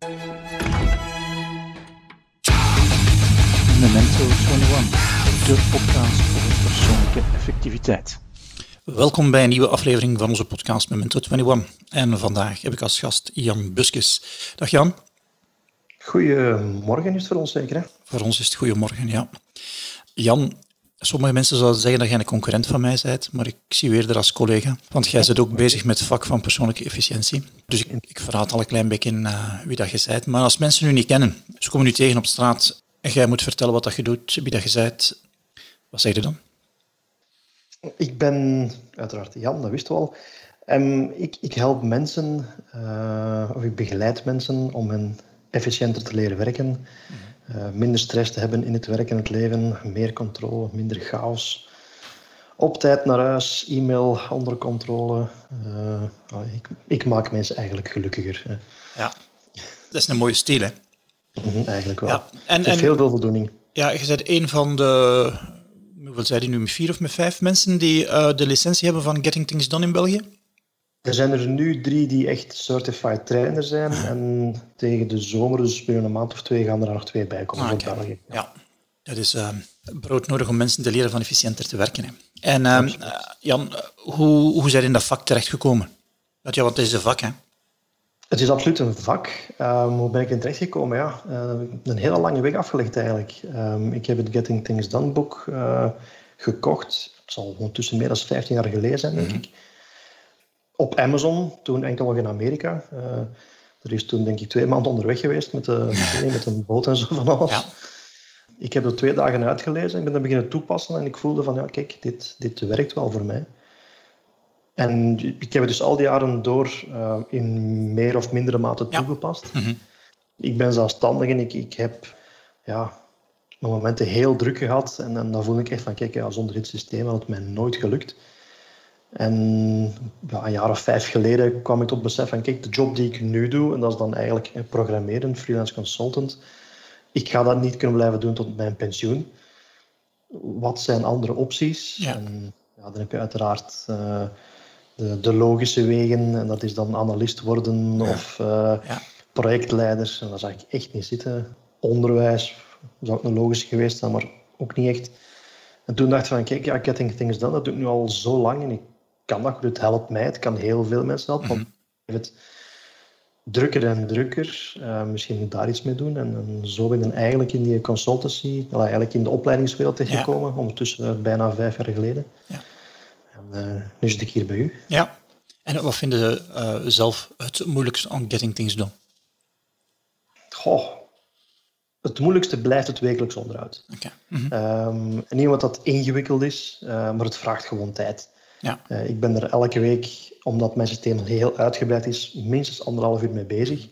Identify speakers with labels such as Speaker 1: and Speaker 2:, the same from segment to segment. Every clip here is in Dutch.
Speaker 1: Memento 21, de podcast over persoonlijke effectiviteit. Welkom bij een nieuwe aflevering van onze podcast Memento 21. En vandaag heb ik als gast Jan Buskes. Dag Jan.
Speaker 2: Goedemorgen is het voor ons zeker, hè?
Speaker 1: Voor ons is het goedemorgen, ja. Jan, sommige mensen zouden zeggen dat jij een concurrent van mij bent, maar ik zie weer er als collega. Want jij bent ook bezig met het vak van persoonlijke efficiëntie. Dus ik, ik verraad al een klein beetje uh, wie dat je bent. Maar als mensen u niet kennen, ze komen nu tegen op straat en jij moet vertellen wat dat je doet, wie dat je bent, wat zeg je dan?
Speaker 2: Ik ben uiteraard Jan, dat wist we al. Um, ik, ik, help mensen, uh, of ik begeleid mensen om hen efficiënter te leren werken, uh, minder stress te hebben in het werk en het leven, meer controle, minder chaos. Op tijd naar huis, e-mail onder controle. Uh, ik, ik, maak mensen eigenlijk gelukkiger. Hè.
Speaker 1: Ja, dat is een mooie stijl, hè?
Speaker 2: Mm eigenlijk wel. Ja. En, en, veel, veel voldoening.
Speaker 1: Ja, je bent een van de, hoeveel zei je nu, met vier of met vijf mensen die uh, de licentie hebben van Getting Things Done in België?
Speaker 2: Er zijn er nu drie die echt certified trainer zijn. En tegen de zomer, dus binnen een maand of twee, gaan er nog twee bij komen. Ah, okay. België.
Speaker 1: Ja, dat is uh, brood nodig om mensen te leren van efficiënter te werken. Hè. En uh, Jan, hoe, hoe zijn in dat vak terechtgekomen? Want ja, wat is een vak, hè?
Speaker 2: Het is absoluut een vak. Um, hoe ben ik in terechtgekomen? Ja, uh, een hele lange weg afgelegd eigenlijk. Um, ik heb het Getting Things Done boek gekocht. Het zal ondertussen meer dan 15 jaar geleden zijn, denk mm -hmm. ik op Amazon, toen enkel nog in Amerika. Uh, er is toen denk ik twee maanden onderweg geweest met, de, met een boot en zo van alles. Ja. Ik heb er twee dagen uitgelezen en ben dat beginnen toepassen en ik voelde van ja, kijk, dit, dit werkt wel voor mij. En ik heb het dus al die jaren door uh, in meer of mindere mate toegepast. Ja. Mm -hmm. Ik ben zelfstandig en ik, ik heb ja, momenten heel druk gehad. En, en dan voel ik echt van, kijk, ja, zonder dit systeem had het mij nooit gelukt. En ja, een jaar of vijf geleden kwam ik tot besef van, kijk, de job die ik nu doe, en dat is dan eigenlijk programmeren, freelance consultant, ik ga dat niet kunnen blijven doen tot mijn pensioen. Wat zijn andere opties? Ja. En ja, dan heb je uiteraard uh, de, de, logische wegen, en dat is dan analist worden ja. of uh, ja. projectleider. En dat zag ik echt niet zitten. Onderwijs zou ook een logische geweest zijn, maar ook niet echt. En toen dacht ik van, kijk, ja, Getting Things Done, dat doe ik nu al zo lang en ik kan dat goed. Het helpt mij, het kan heel veel mensen helpen. Mm -hmm. het drukker en drukker. Uh, misschien moet daar iets mee doen. En, en, zo ben ik eigenlijk in die consultancy, eigenlijk in de opleidingswereld terechtgekomen, ja. ondertussen uh, bijna vijf jaar geleden. Ja. En uh, nu zit ik hier bij u.
Speaker 1: Ja. En wat vinden ze zelf het moeilijkste aan Getting Things Done?
Speaker 2: Goh, het moeilijkste blijft het wekelijks onderhoud. Okay. Mm -hmm. um, niet wat dat ingewikkeld is, maar het vraagt gewoon tijd. Ja. Uh, ik ben er elke week, omdat mijn systeem heel uitgebreid is, minstens anderhalf uur mee bezig.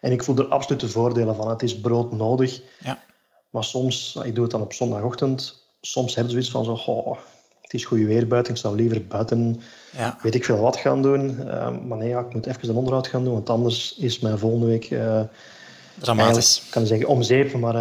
Speaker 2: En ik voel er absoluut de voordelen van. Het is brood nodig. Ja. Maar soms, ik doe het dan op zondagochtend, soms hebben ze zoiets van zo, oh, het is goed weer buiten, ik zou liever buiten ja. weet ik veel wat gaan doen. Uh, maar nee, ja, ik moet even een onderhoud gaan doen, want anders is mijn volgende week... Uh,
Speaker 1: Dramatisch.
Speaker 2: Ik kan zeggen om zeep, maar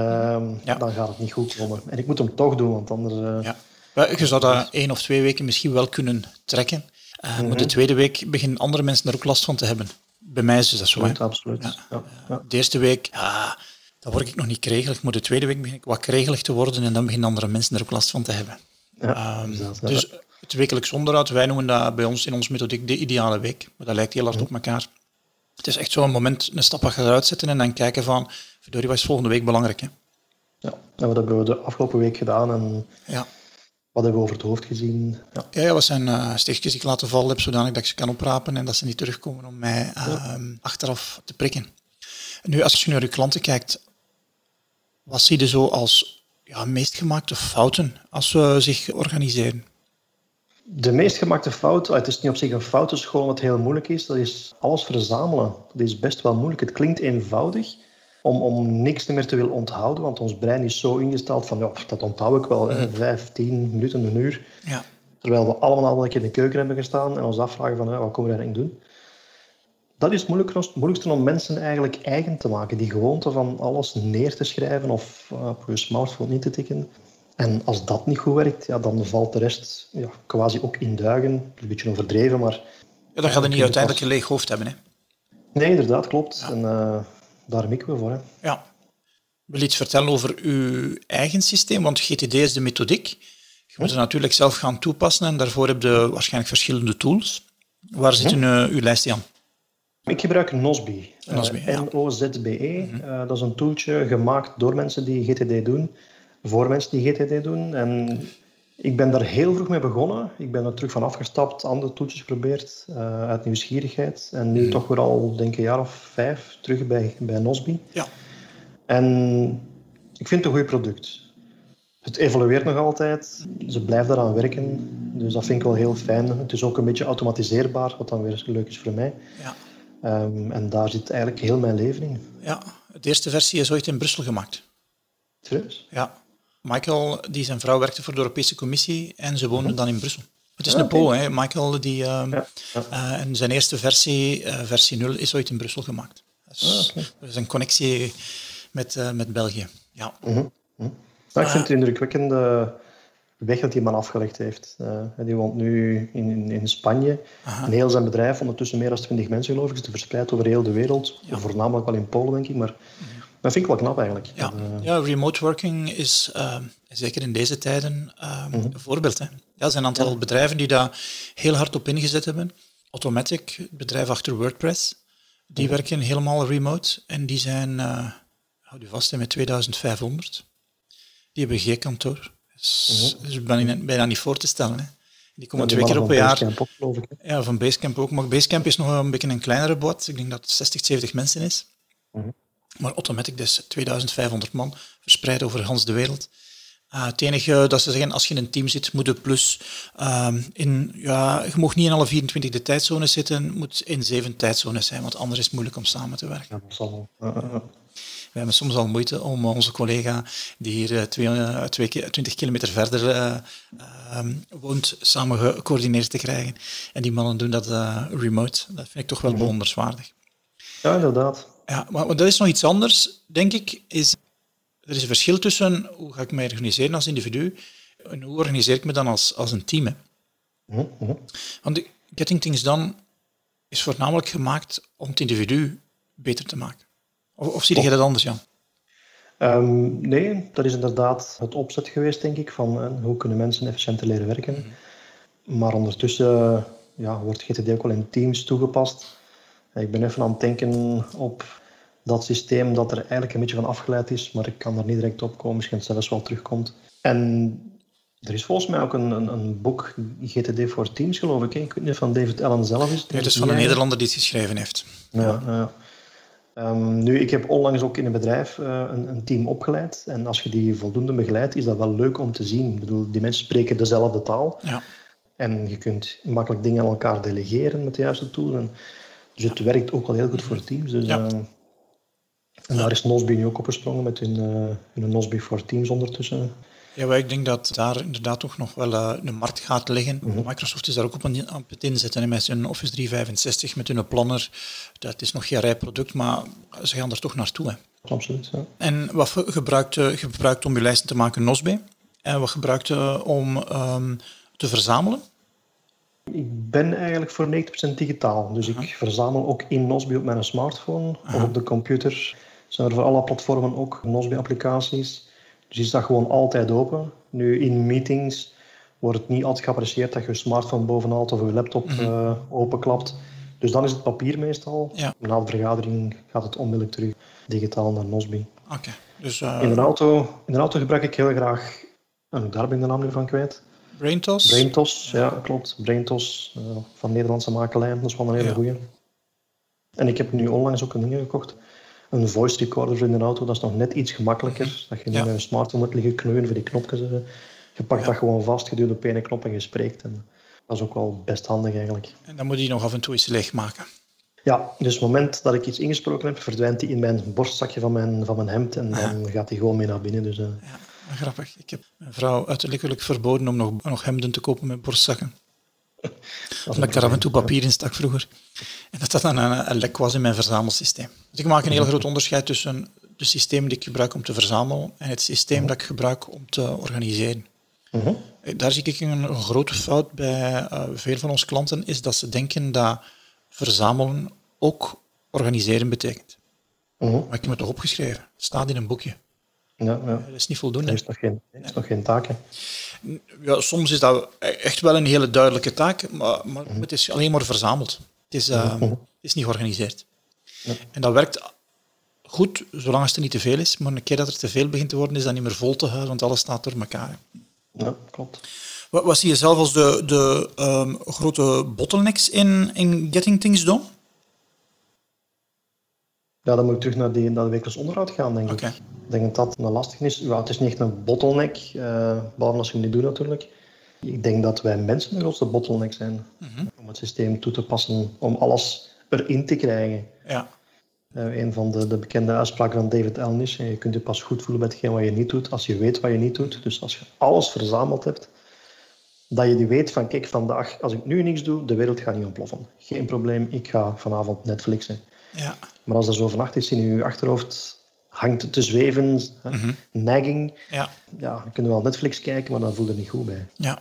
Speaker 2: ja. dan gaat het niet goed komen. En ik moet hem toch doen, want anders... Ja.
Speaker 1: Je zou dat één of twee weken misschien wel kunnen trekken. Uh, Maar de mhm. tweede week beginnen andere mensen er ook last van te hebben. Bij mij is dat zo.
Speaker 2: Absoluut, absoluut. Ja.
Speaker 1: Ja. De eerste week, ja, dan word ik nog niet kregelig. Maar de tweede week begin ik wat kregelig te worden en dan beginnen andere mensen er ook last van te hebben. Ja, um, dus het wekelijks onderhoud, wij noemen dat bij ons in ons methodiek de ideale week. Maar dat lijkt heel hard op elkaar. Het is echt zo'n moment, een stap achteruit zetten en dan kijken van, verdorie, wat is volgende week belangrijk? Hè?
Speaker 2: Ja, wat hebben we de afgelopen week gedaan? En ja. Wat hebben we over het hoofd gezien?
Speaker 1: Ja, ja, wat zijn uh, stichtjes die ik laten vallen heb, zodanig dat ik ze kan oprapen en dat ze niet terugkomen om mij uh, achteraf te prikken. nu, als je naar je klanten kijkt, wat zie je zo als ja, meest gemaakte fouten als we zich organiseren?
Speaker 2: De meest gemaakte fout, het is niet op zich een fout, het is gewoon wat heel moeilijk is, dat is alles verzamelen. Dat is best wel moeilijk. Het klinkt eenvoudig, om, om niks meer te willen onthouden. Want ons brein is zo ingesteld van, ja, dat onthoud ik wel, mhm. vijf, tien minuten, een uur. Ja. Terwijl we allemaal al een keer in de keuken hebben gestaan en ons afvragen van, wat komen we eigenlijk doen? Dat is het moeilijkste, om mensen eigenlijk eigen te maken. Die gewoonte van alles neer te schrijven of uh, op je smartphone in te tikken. En als dat niet goed werkt, ja, dan valt de rest ja, quasi ook in duigen. Een beetje overdreven, maar...
Speaker 1: Ja, dan gaat je niet uiteindelijk een leeg hoofd hebben, hè?
Speaker 2: Nee, inderdaad, klopt. En, uh, daar mikken we voor. Hè.
Speaker 1: Ja. Wil je iets vertellen over uw eigen systeem? Want GTD is de methodiek. Je moet het natuurlijk zelf gaan toepassen en daarvoor heb je waarschijnlijk verschillende tools. Waar zit uh, uw lijst aan?
Speaker 2: Ik gebruik Nozbe. Nozbe uh, N-O-Z-B-E. Dat is een tooltje gemaakt door mensen die GTD doen, voor mensen die GTD doen. En ik ben daar heel vroeg mee begonnen. Ik ben er terug van afgestapt, andere toetjes geprobeerd uh, uit nieuwsgierigheid. En nu mm. toch weer al, denk ik, een jaar of vijf terug bij, bij Nosby.
Speaker 1: Ja.
Speaker 2: En ik vind het een goed product. Het evolueert nog altijd. Ze blijven daaraan werken. Dus dat vind ik wel heel fijn. Het is ook een beetje automatiseerbaar, wat dan weer leuk is voor mij.
Speaker 1: Ja.
Speaker 2: Um, en daar zit eigenlijk heel mijn leven in.
Speaker 1: Ja, de eerste versie is ooit in Brussel gemaakt.
Speaker 2: Serieus?
Speaker 1: Ja. Michael, die zijn vrouw werkte voor de Europese Commissie en ze woonden dan in Brussel. Het is een Pool, hè. Michael, die, ja, ja. Uh, en zijn eerste versie, uh, versie 0, is ooit in Brussel gemaakt. Dus, okay. Er is een connectie met, met België. Ja.
Speaker 2: Mm -hmm. ik vind het indrukwekkende weg dat die man afgelegd heeft. die woont nu in, in Spanje. Aha. En heel zijn bedrijf, ondertussen meer dan 20 mensen geloof ik, is verspreid over heel de wereld. Ja. Voornamelijk wel in Polen, denk ik, maar... Mm -hmm. Dat vind ik wel knap eigenlijk.
Speaker 1: Ja, ja remote working is uh, zeker in deze tijden uh, mm -hmm. een voorbeeld. Hè. Ja, er zijn een aantal ja. bedrijven die daar heel hard op ingezet hebben. Automatic, het bedrijf achter WordPress, die mm -hmm. werken helemaal remote en die zijn, uh, houd je vast, met 2500. Die hebben geen kantoor. Dus, mm -hmm. bijna, bijna niet voor te stellen. Hè. Die komen ja, twee keer op een jaar.
Speaker 2: Ook, ik,
Speaker 1: ja, van Basecamp ook. Maar Basecamp is nog een beetje een kleinere boot. Ik denk dat het 60, 70 mensen is. Maar Automatic dus 2500 man, verspreid over Hans de wereld. Uh, het enige dat ze zeggen, als je in een team zit, moet je plus uh, in, ja, je mag niet in alle 24 de tijdzones zitten, moet in zeven tijdzones zijn, want anders is het moeilijk om samen te werken.
Speaker 2: Ja, uh,
Speaker 1: We hebben soms al moeite om onze collega, die hier uh, twee, uh, twee, 20 kilometer verder ehm, woont, samen gecoördineerd te krijgen. En die mannen doen dat remote. Dat vind ik toch wel -hmm. bewonderenswaardig.
Speaker 2: Ja, inderdaad.
Speaker 1: Ja, maar, maar dat is nog iets anders, denk ik. Is, er is een verschil tussen hoe ga ik mij organiseren als individu en hoe organiseer ik me dan als, als een team. Hè?
Speaker 2: Mm -hmm.
Speaker 1: Want Getting Things Done is voornamelijk gemaakt om het individu beter te maken. Of, of zie je dat anders, Jan?
Speaker 2: Um, nee, dat is inderdaad het opzet geweest, denk ik, van uh, hoe kunnen mensen efficiënter leren werken. Mm -hmm. Maar ondertussen ja, wordt GTD ook wel in teams toegepast. Ik ben even aan het denken op dat systeem dat er eigenlijk een beetje van afgeleid is, maar ik kan er niet direct op komen, misschien het zelfs wel terugkomt. En er is volgens mij ook een, een, een boek, GTD voor Teams, geloof ik. Ik weet niet of van David Allen zelf is.
Speaker 1: Ja, het is van een Nederlander die het geschreven heeft.
Speaker 2: Ja, ja. Um, nu, ik heb onlangs ook in een bedrijf uh, een, een, team opgeleid. En als je die voldoende begeleidt, is dat wel leuk om te zien. Ik bedoel, die mensen spreken dezelfde taal.
Speaker 1: Ja.
Speaker 2: En je kunt makkelijk dingen aan elkaar delegeren met de juiste tool. En, dus het werkt ook wel heel goed voor teams. Dus,
Speaker 1: ja.
Speaker 2: uh, en daar is Nosby nu ook opgesprongen met hun, uh, hun Nosby voor Teams ondertussen.
Speaker 1: Ja, maar ik denk dat daar inderdaad toch nog wel uh, een markt gaat liggen. Mm -hmm. Microsoft is daar ook op, op het inzetten. met hun Office 365, met hun planner. Dat is nog geen rijproduct, maar ze gaan er toch naartoe. Hè.
Speaker 2: Absoluut, ja.
Speaker 1: En wat gebruikt je gebruikt om je lijsten te maken Nosby? En wat gebruikt je om um, te verzamelen?
Speaker 2: Ik ben eigenlijk voor 90% digitaal. Dus ik verzamel ook in Nosby op mijn smartphone Aha. of op de computer zijn er voor alle platformen ook Nozbe-applicaties. Dus is dat gewoon altijd open. Nu, in meetings wordt het niet altijd geapprecieerd dat je je smartphone bovenhaalt of je laptop mm -hmm. uh, openklapt. Dus dan is het papier meestal.
Speaker 1: Ja.
Speaker 2: Na de vergadering gaat het onmiddellijk terug digitaal naar Nozbe.
Speaker 1: Okay. Dus, uh...
Speaker 2: in, de auto, in de auto gebruik ik heel graag, en daar ben ik de naam nu van kwijt.
Speaker 1: Braintos?
Speaker 2: Braintos, ja, klopt. Braintos uh, van Nederlandse makelij. Dat is wel een hele ja. goeie. En ik heb nu onlangs ook een ding gekocht een voice recorder in de auto, dat is nog net iets gemakkelijker. Dat je niet ja. met een smartphone moet liggen kneuwen voor die knopjes. Je pakt ja. dat gewoon vast, je duwt op één knop en je spreekt. En dat is ook wel best handig eigenlijk.
Speaker 1: En dan moet je nog af en toe iets leegmaken.
Speaker 2: Ja, dus het moment dat ik iets ingesproken heb, verdwijnt die in mijn borstzakje van mijn, van mijn hemd en dan gaat die gewoon mee naar binnen. Dus, uh...
Speaker 1: ja, grappig. Ik heb mijn vrouw uiterlijk verboden om nog, nog hemden te kopen met borstzakken. Omdat ik daar af en toe papier in stak vroeger. En dat dat dan een, een, lek was in mijn verzamelsysteem. Dus ik maak een heel groot onderscheid tussen de systeem die ik gebruik om te verzamelen en het systeem dat ik gebruik om te organiseren.
Speaker 2: Uh -huh.
Speaker 1: Daar zie ik een, een grote fout bij uh, veel van onze klanten, is dat ze denken dat verzamelen ook organiseren betekent.
Speaker 2: Mhm.
Speaker 1: Maar ik heb het toch opgeschreven. Het staat in een boekje.
Speaker 2: Ja, ja.
Speaker 1: Dat is niet voldoende.
Speaker 2: Er is nog geen, er is nog geen taak. hè.
Speaker 1: Ja, soms is dat echt wel een hele duidelijke taak, maar, maar
Speaker 2: Mhm.
Speaker 1: het is alleen maar verzameld. Het is, eh, het is niet georganiseerd.
Speaker 2: Ja.
Speaker 1: En dat werkt goed, zolang het er niet te veel is. Maar een keer dat er te veel begint te worden, is dat niet meer vol te houden, want alles staat door elkaar.
Speaker 2: Ja, klopt.
Speaker 1: Wat, wat zie je zelf als de, de ehm, grote bottlenecks in, in Getting Things Done?
Speaker 2: Ja, dan moet ik terug naar, die, naar de wekelijks onderhoud gaan, denk ik. Ik denk dat dat een lastig is. Ja, het is niet echt een bottleneck, eh behalve als je het niet doet natuurlijk. Ik denk dat wij mensen de grootste bottleneck zijn. Om het systeem toe te passen, om alles erin te krijgen.
Speaker 1: Ja,
Speaker 2: Eh, een van de, de bekende uitspraken van David Allen is, eh, je kunt je pas goed voelen met hetgeen wat je niet doet, als je weet wat je niet doet. Dus als je alles verzameld hebt, dat je die weet van, kijk, vandaag, als ik nu niks doe, de wereld gaat niet ontploffen. Geen probleem, ik ga vanavond Netflixen.
Speaker 1: Ja,
Speaker 2: Maar als er zo vannacht iets in je achterhoofd hangt te zweven, hè, nagging,
Speaker 1: ja,
Speaker 2: ja, dan kunnen we wel Netflix kijken, maar dan voel je er niet goed bij.
Speaker 1: ja.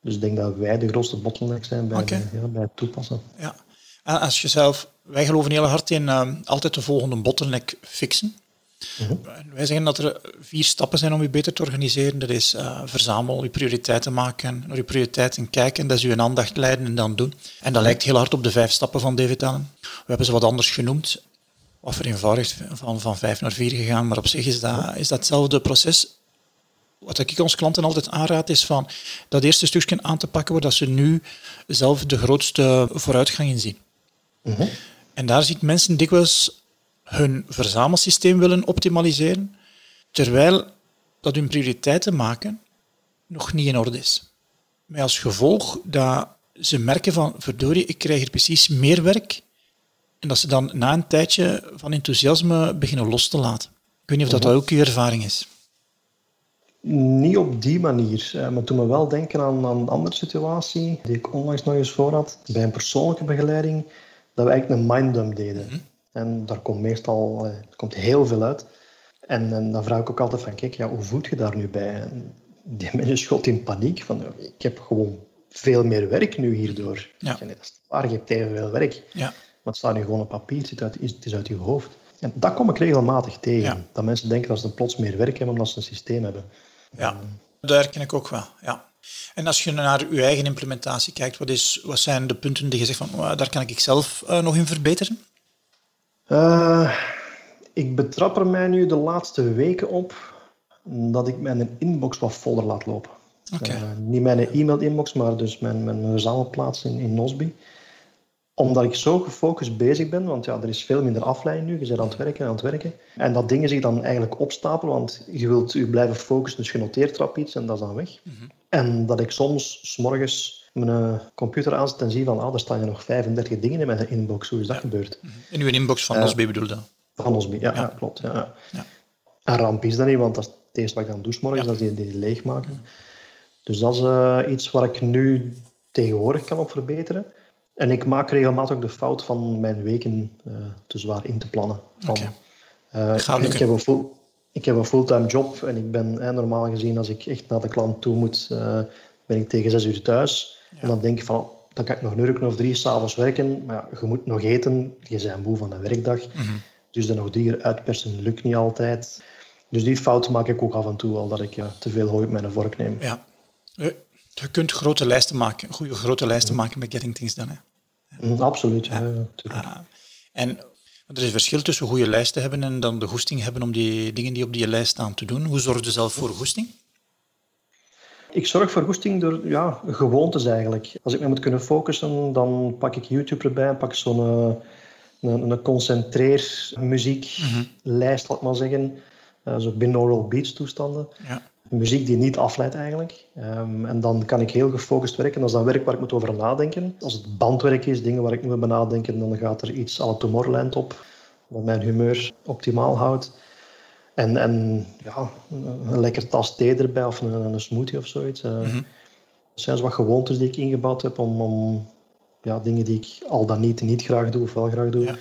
Speaker 2: Dus ik denk dat wij de grootste bottleneck zijn bij, de- ja, bij het toepassen.
Speaker 1: ja. En als je zelf, wij geloven heel hard in ehm, altijd de volgende bottleneck fixen. En Wij zeggen dat er vier stappen zijn om je beter te organiseren. Dat is eh, verzamel, je prioriteiten maken, naar je prioriteiten kijken, dat is je aandacht leiden en dan doen. En dat lijkt heel hard op de vijf stappen van David Allen. We hebben ze wat anders genoemd, wat vereenvoudigd van, van vijf naar vier gegaan, maar op zich is dat, is dat hetzelfde proces. Wat ik onze klanten altijd aanraad is van dat eerste stukje aan te pakken waar dat ze nu zelf de grootste vooruitgang in zien. En daar ziet mensen dikwijls hun verzamelsysteem willen optimaliseren, terwijl dat hun prioriteiten maken nog niet in orde is. Met als gevolg dat ze merken van, verdorie, ik krijg hier precies meer werk, en dat ze dan na een tijdje van enthousiasme beginnen los te laten. Ik weet niet of dat, dat ook uw ervaring is.
Speaker 2: Niet op die manier, eh, maar toen me wel denken aan, aan een andere situatie die ik onlangs nog eens voor had, bij een persoonlijke begeleiding, dat we eigenlijk een minddump deden. En daar komt meestal er komt heel veel uit. En, en dan vraag ik ook altijd van, kijk, ja, hoe voelt je daar nu bij? En die mensen schot in paniek van, ik heb gewoon veel meer werk nu hierdoor.
Speaker 1: Ja.
Speaker 2: Dat is waar, je hebt evenveel werk.
Speaker 1: Ja,
Speaker 2: Maar het staat nu gewoon op papier, het is uit, het is uit je hoofd. En dat kom ik regelmatig tegen.
Speaker 1: Ja.
Speaker 2: Dat mensen denken dat ze plots meer werk hebben omdat ze een systeem hebben.
Speaker 1: ja. dat herken ik ook wel. Ja. En als je naar uw eigen implementatie kijkt, wat, is, wat zijn de punten die je zegt van, "Oh, daar kan ik zelf eh, nog in verbeteren?
Speaker 2: Eh, ik betrap er mij nu de laatste weken op dat ik mijn inbox wat voller laat lopen. Eh, niet mijn e-mail-inbox, maar dus mijn, mijn verzamelplaats in, in Nosby. Omdat ik zo gefocust bezig ben, want ja, er is veel minder afleiding nu. Je bent aan het werken en aan het werken. En dat dingen zich dan eigenlijk opstapelen, want je wilt je blijven focussen, dus je noteert erop iets en dat is dan weg. En dat ik soms s morgens mijn eh, computer aanzet en zie van, ah, er staan er nog 35 dingen in mijn inbox. Hoe is dat gebeurd?
Speaker 1: In uw inbox van Nosby bedoelde.
Speaker 2: Van ons, ja, ja. klopt. Ja.
Speaker 1: Ja.
Speaker 2: En ramp is dat niet, want dat is het eerste wat ik dan doe morgens, dat is die, die leegmaken. Dus dat is eh, iets waar ik nu tegenwoordig kan op verbeteren. En ik maak regelmatig ook de fout van mijn weken eh, te zwaar in te plannen. Van, eh, ik, heb een full, ik heb een fulltime job en ik ben eh, normaal gezien, als ik echt naar de klant toe moet, eh, ben ik tegen zes uur thuis. En dan denk ik van, dan kan ik nog een uur of drie s'avonds werken. Maar ja, je moet nog eten, je bent moe van een werkdag. Dus er nog drie uur uitpersen lukt niet altijd. Dus die fout maak ik ook af en toe al, dat ik ja, te veel hooi op mijn vork neem.
Speaker 1: Ja. Je, je kunt grote lijsten maken, goede grote lijsten maken met Getting Things Done. Hè.
Speaker 2: Mm, absoluut, ja.
Speaker 1: Ah, en er is een verschil tussen goede lijsten hebben en dan de goesting hebben om die dingen die op die lijst staan te doen. Hoe zorg je zelf voor goesting?
Speaker 2: Ik zorg voor goesting door ja, gewoontes eigenlijk. Als ik me moet kunnen focussen, dan pak ik YouTube erbij en pak ik zo'n eh, een, een concentreer muzieklijst, laat maar zeggen. Eh, zo binaural beats toestanden.
Speaker 1: Ja.
Speaker 2: Muziek die niet afleidt eigenlijk. Ehm, en dan kan ik heel gefocust werken. Dat is dan werk waar ik moet over nadenken. Als het bandwerk is, dingen waar ik moet over nadenken, dan gaat er iets à la Tomorrowland op. Dat mijn humeur optimaal houdt. En, en ja, een lekker tas thee erbij of een, een smoothie of zoiets. Eh, Dat zijn zo wat gewoontes die ik ingebouwd heb om, om ja, dingen die ik al dan niet niet graag doe of wel graag doe,
Speaker 1: Ja.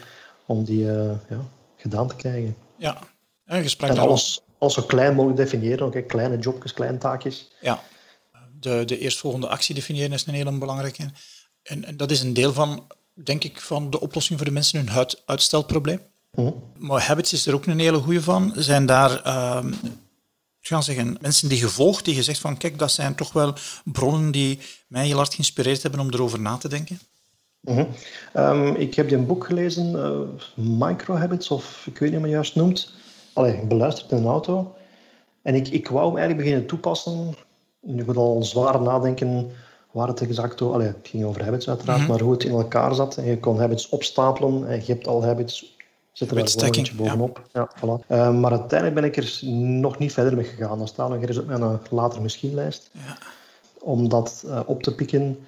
Speaker 2: om die eh, ja, gedaan te krijgen.
Speaker 1: Ja. En gesprek
Speaker 2: En alles, alles zo klein mogelijk definiëren, ook, hè. kleine jobjes, kleine taakjes.
Speaker 1: Ja. De, de eerstvolgende actie definiëren is een hele belangrijke. En, en dat is een deel van, denk ik, van de oplossing voor de mensen hun huid- uitstelprobleem. Mhm. Maar Habits is er ook een hele goede van. Zijn daar, uh, ik ga zeggen, mensen die gevolgd, die gezegd van, kijk, dat zijn toch wel bronnen die mij heel hard geïnspireerd hebben om erover na te denken?
Speaker 2: Mhm. Ehm, ik heb een boek gelezen, uh, Micro Habits, of ik weet niet hoe je juist noemt. Allee, beluisterd in een auto. En ik, ik wou hem eigenlijk beginnen toepassen. Je moet al zwaar nadenken waar het exact over... het ging over habits uiteraard, mhm. maar hoe het in elkaar zat. En je kon habits opstapelen en je hebt al habits... Zitten er een beetje bovenop. Ja. voilà. Uh, maar uiteindelijk ben ik er nog niet verder mee gegaan. Dat staat nog eens op mijn later misschien-lijst. Ja. Om dat uh, op te pikken.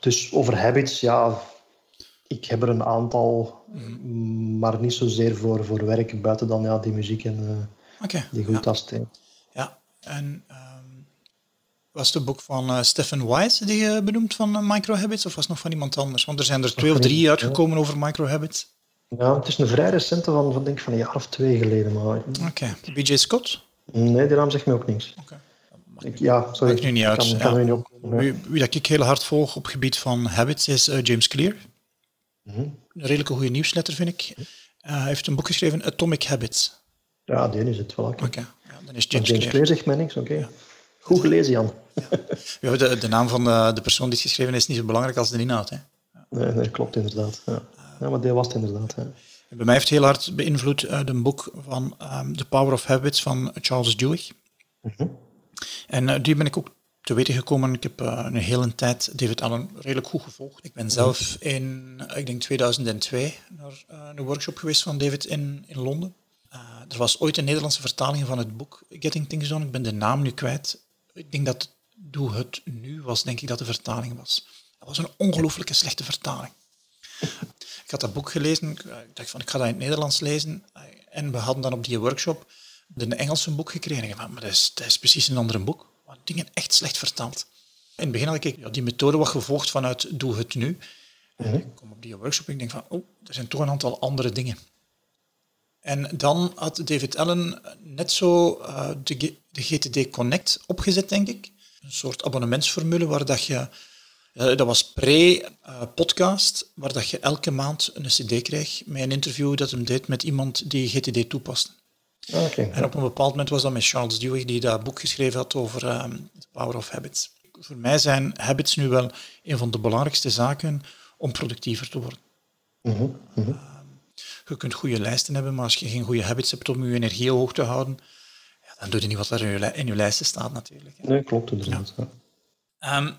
Speaker 2: Dus over habits, ja... Ik heb er een aantal, mm. maar niet zozeer voor, voor werk, buiten dan ja, die muziek en uh, okay. die goed ja.
Speaker 1: Ja, en was het boek van uh, Stephen Wise die je benoemt van Microhabits, of was het nog van iemand anders? Want er zijn er twee of drie uitgekomen over Microhabits.
Speaker 2: Ja, het is een vrij recente van, van, denk van een jaar of twee geleden. Oké.
Speaker 1: Okay. BJ Scott?
Speaker 2: Nee, die naam zegt me ook niks.
Speaker 1: Oké.
Speaker 2: Ik, ja, sorry.
Speaker 1: ik nu niet uit. Kan, kan ja. niet wie, wie, dat ik heel hard volg op het gebied van habits is uh, James Clear. Mm -hmm. Een redelijke goede nieuwsletter, vind ik. hij heeft een boek geschreven, Atomic Habits.
Speaker 2: Ja, die is het wel.
Speaker 1: Oké, okay. ja, dan is
Speaker 2: James, James Clear. Zegt mij niks, oké. Okay. Goed gelezen, Jan.
Speaker 1: Ja. De, de, naam van de, de, persoon die het geschreven is niet zo belangrijk als de inhoud. Hè?
Speaker 2: Nee, nee, klopt inderdaad. Ja. Ja, maar die was het inderdaad.
Speaker 1: Bij mij heeft heel hard beïnvloed uit een boek van um, The Power of Habits van Charles Duhigg. Mhm. En uh, die ben ik ook te weten gekomen. Ik heb uh, een hele tijd David Allen redelijk goed gevolgd. Ik ben zelf in, ik denk 2002, naar uh, een workshop geweest van David in, in Londen. er was ooit een Nederlandse vertaling van het boek Getting Things Done. Ik ben de naam nu kwijt ik denk dat Doe het nu was, denk ik dat de vertaling was. Dat was een ongelooflijke slechte vertaling. Ik had dat boek gelezen, ik dacht van ik ga dat in het Nederlands lezen. En we hadden dan op die workshop een Engelse boek gekregen. Ik dacht, maar dat is, dat is precies een ander boek. Maar dingen echt slecht vertaald. In het begin had ik ja, die methode wat gevolgd vanuit Doe het nu. En ik kom op die workshop en ik denk van, oh, er zijn toch een aantal andere dingen. En dan had David Allen net zo uh, de, de, GTD Connect opgezet, denk ik. Een soort abonnementsformule waar dat je... Uh, dat was pre-podcast, waar dat je elke maand een cd kreeg met een interview dat hem deed met iemand die GTD toepaste.
Speaker 2: Ah, okay.
Speaker 1: En op een bepaald moment was dat met Charles Duhigg, die dat boek geschreven had over um, The Power of Habits. Voor mij zijn habits nu wel een van de belangrijkste zaken om productiever te worden.
Speaker 2: Mm -hmm.
Speaker 1: Je kunt goede lijsten hebben, maar als je geen goede habits hebt om je energie hoog te houden, ja, dan doe je niet wat er in je, in je lijsten staat natuurlijk.
Speaker 2: Nee, klopt inderdaad.
Speaker 1: Ja. Um,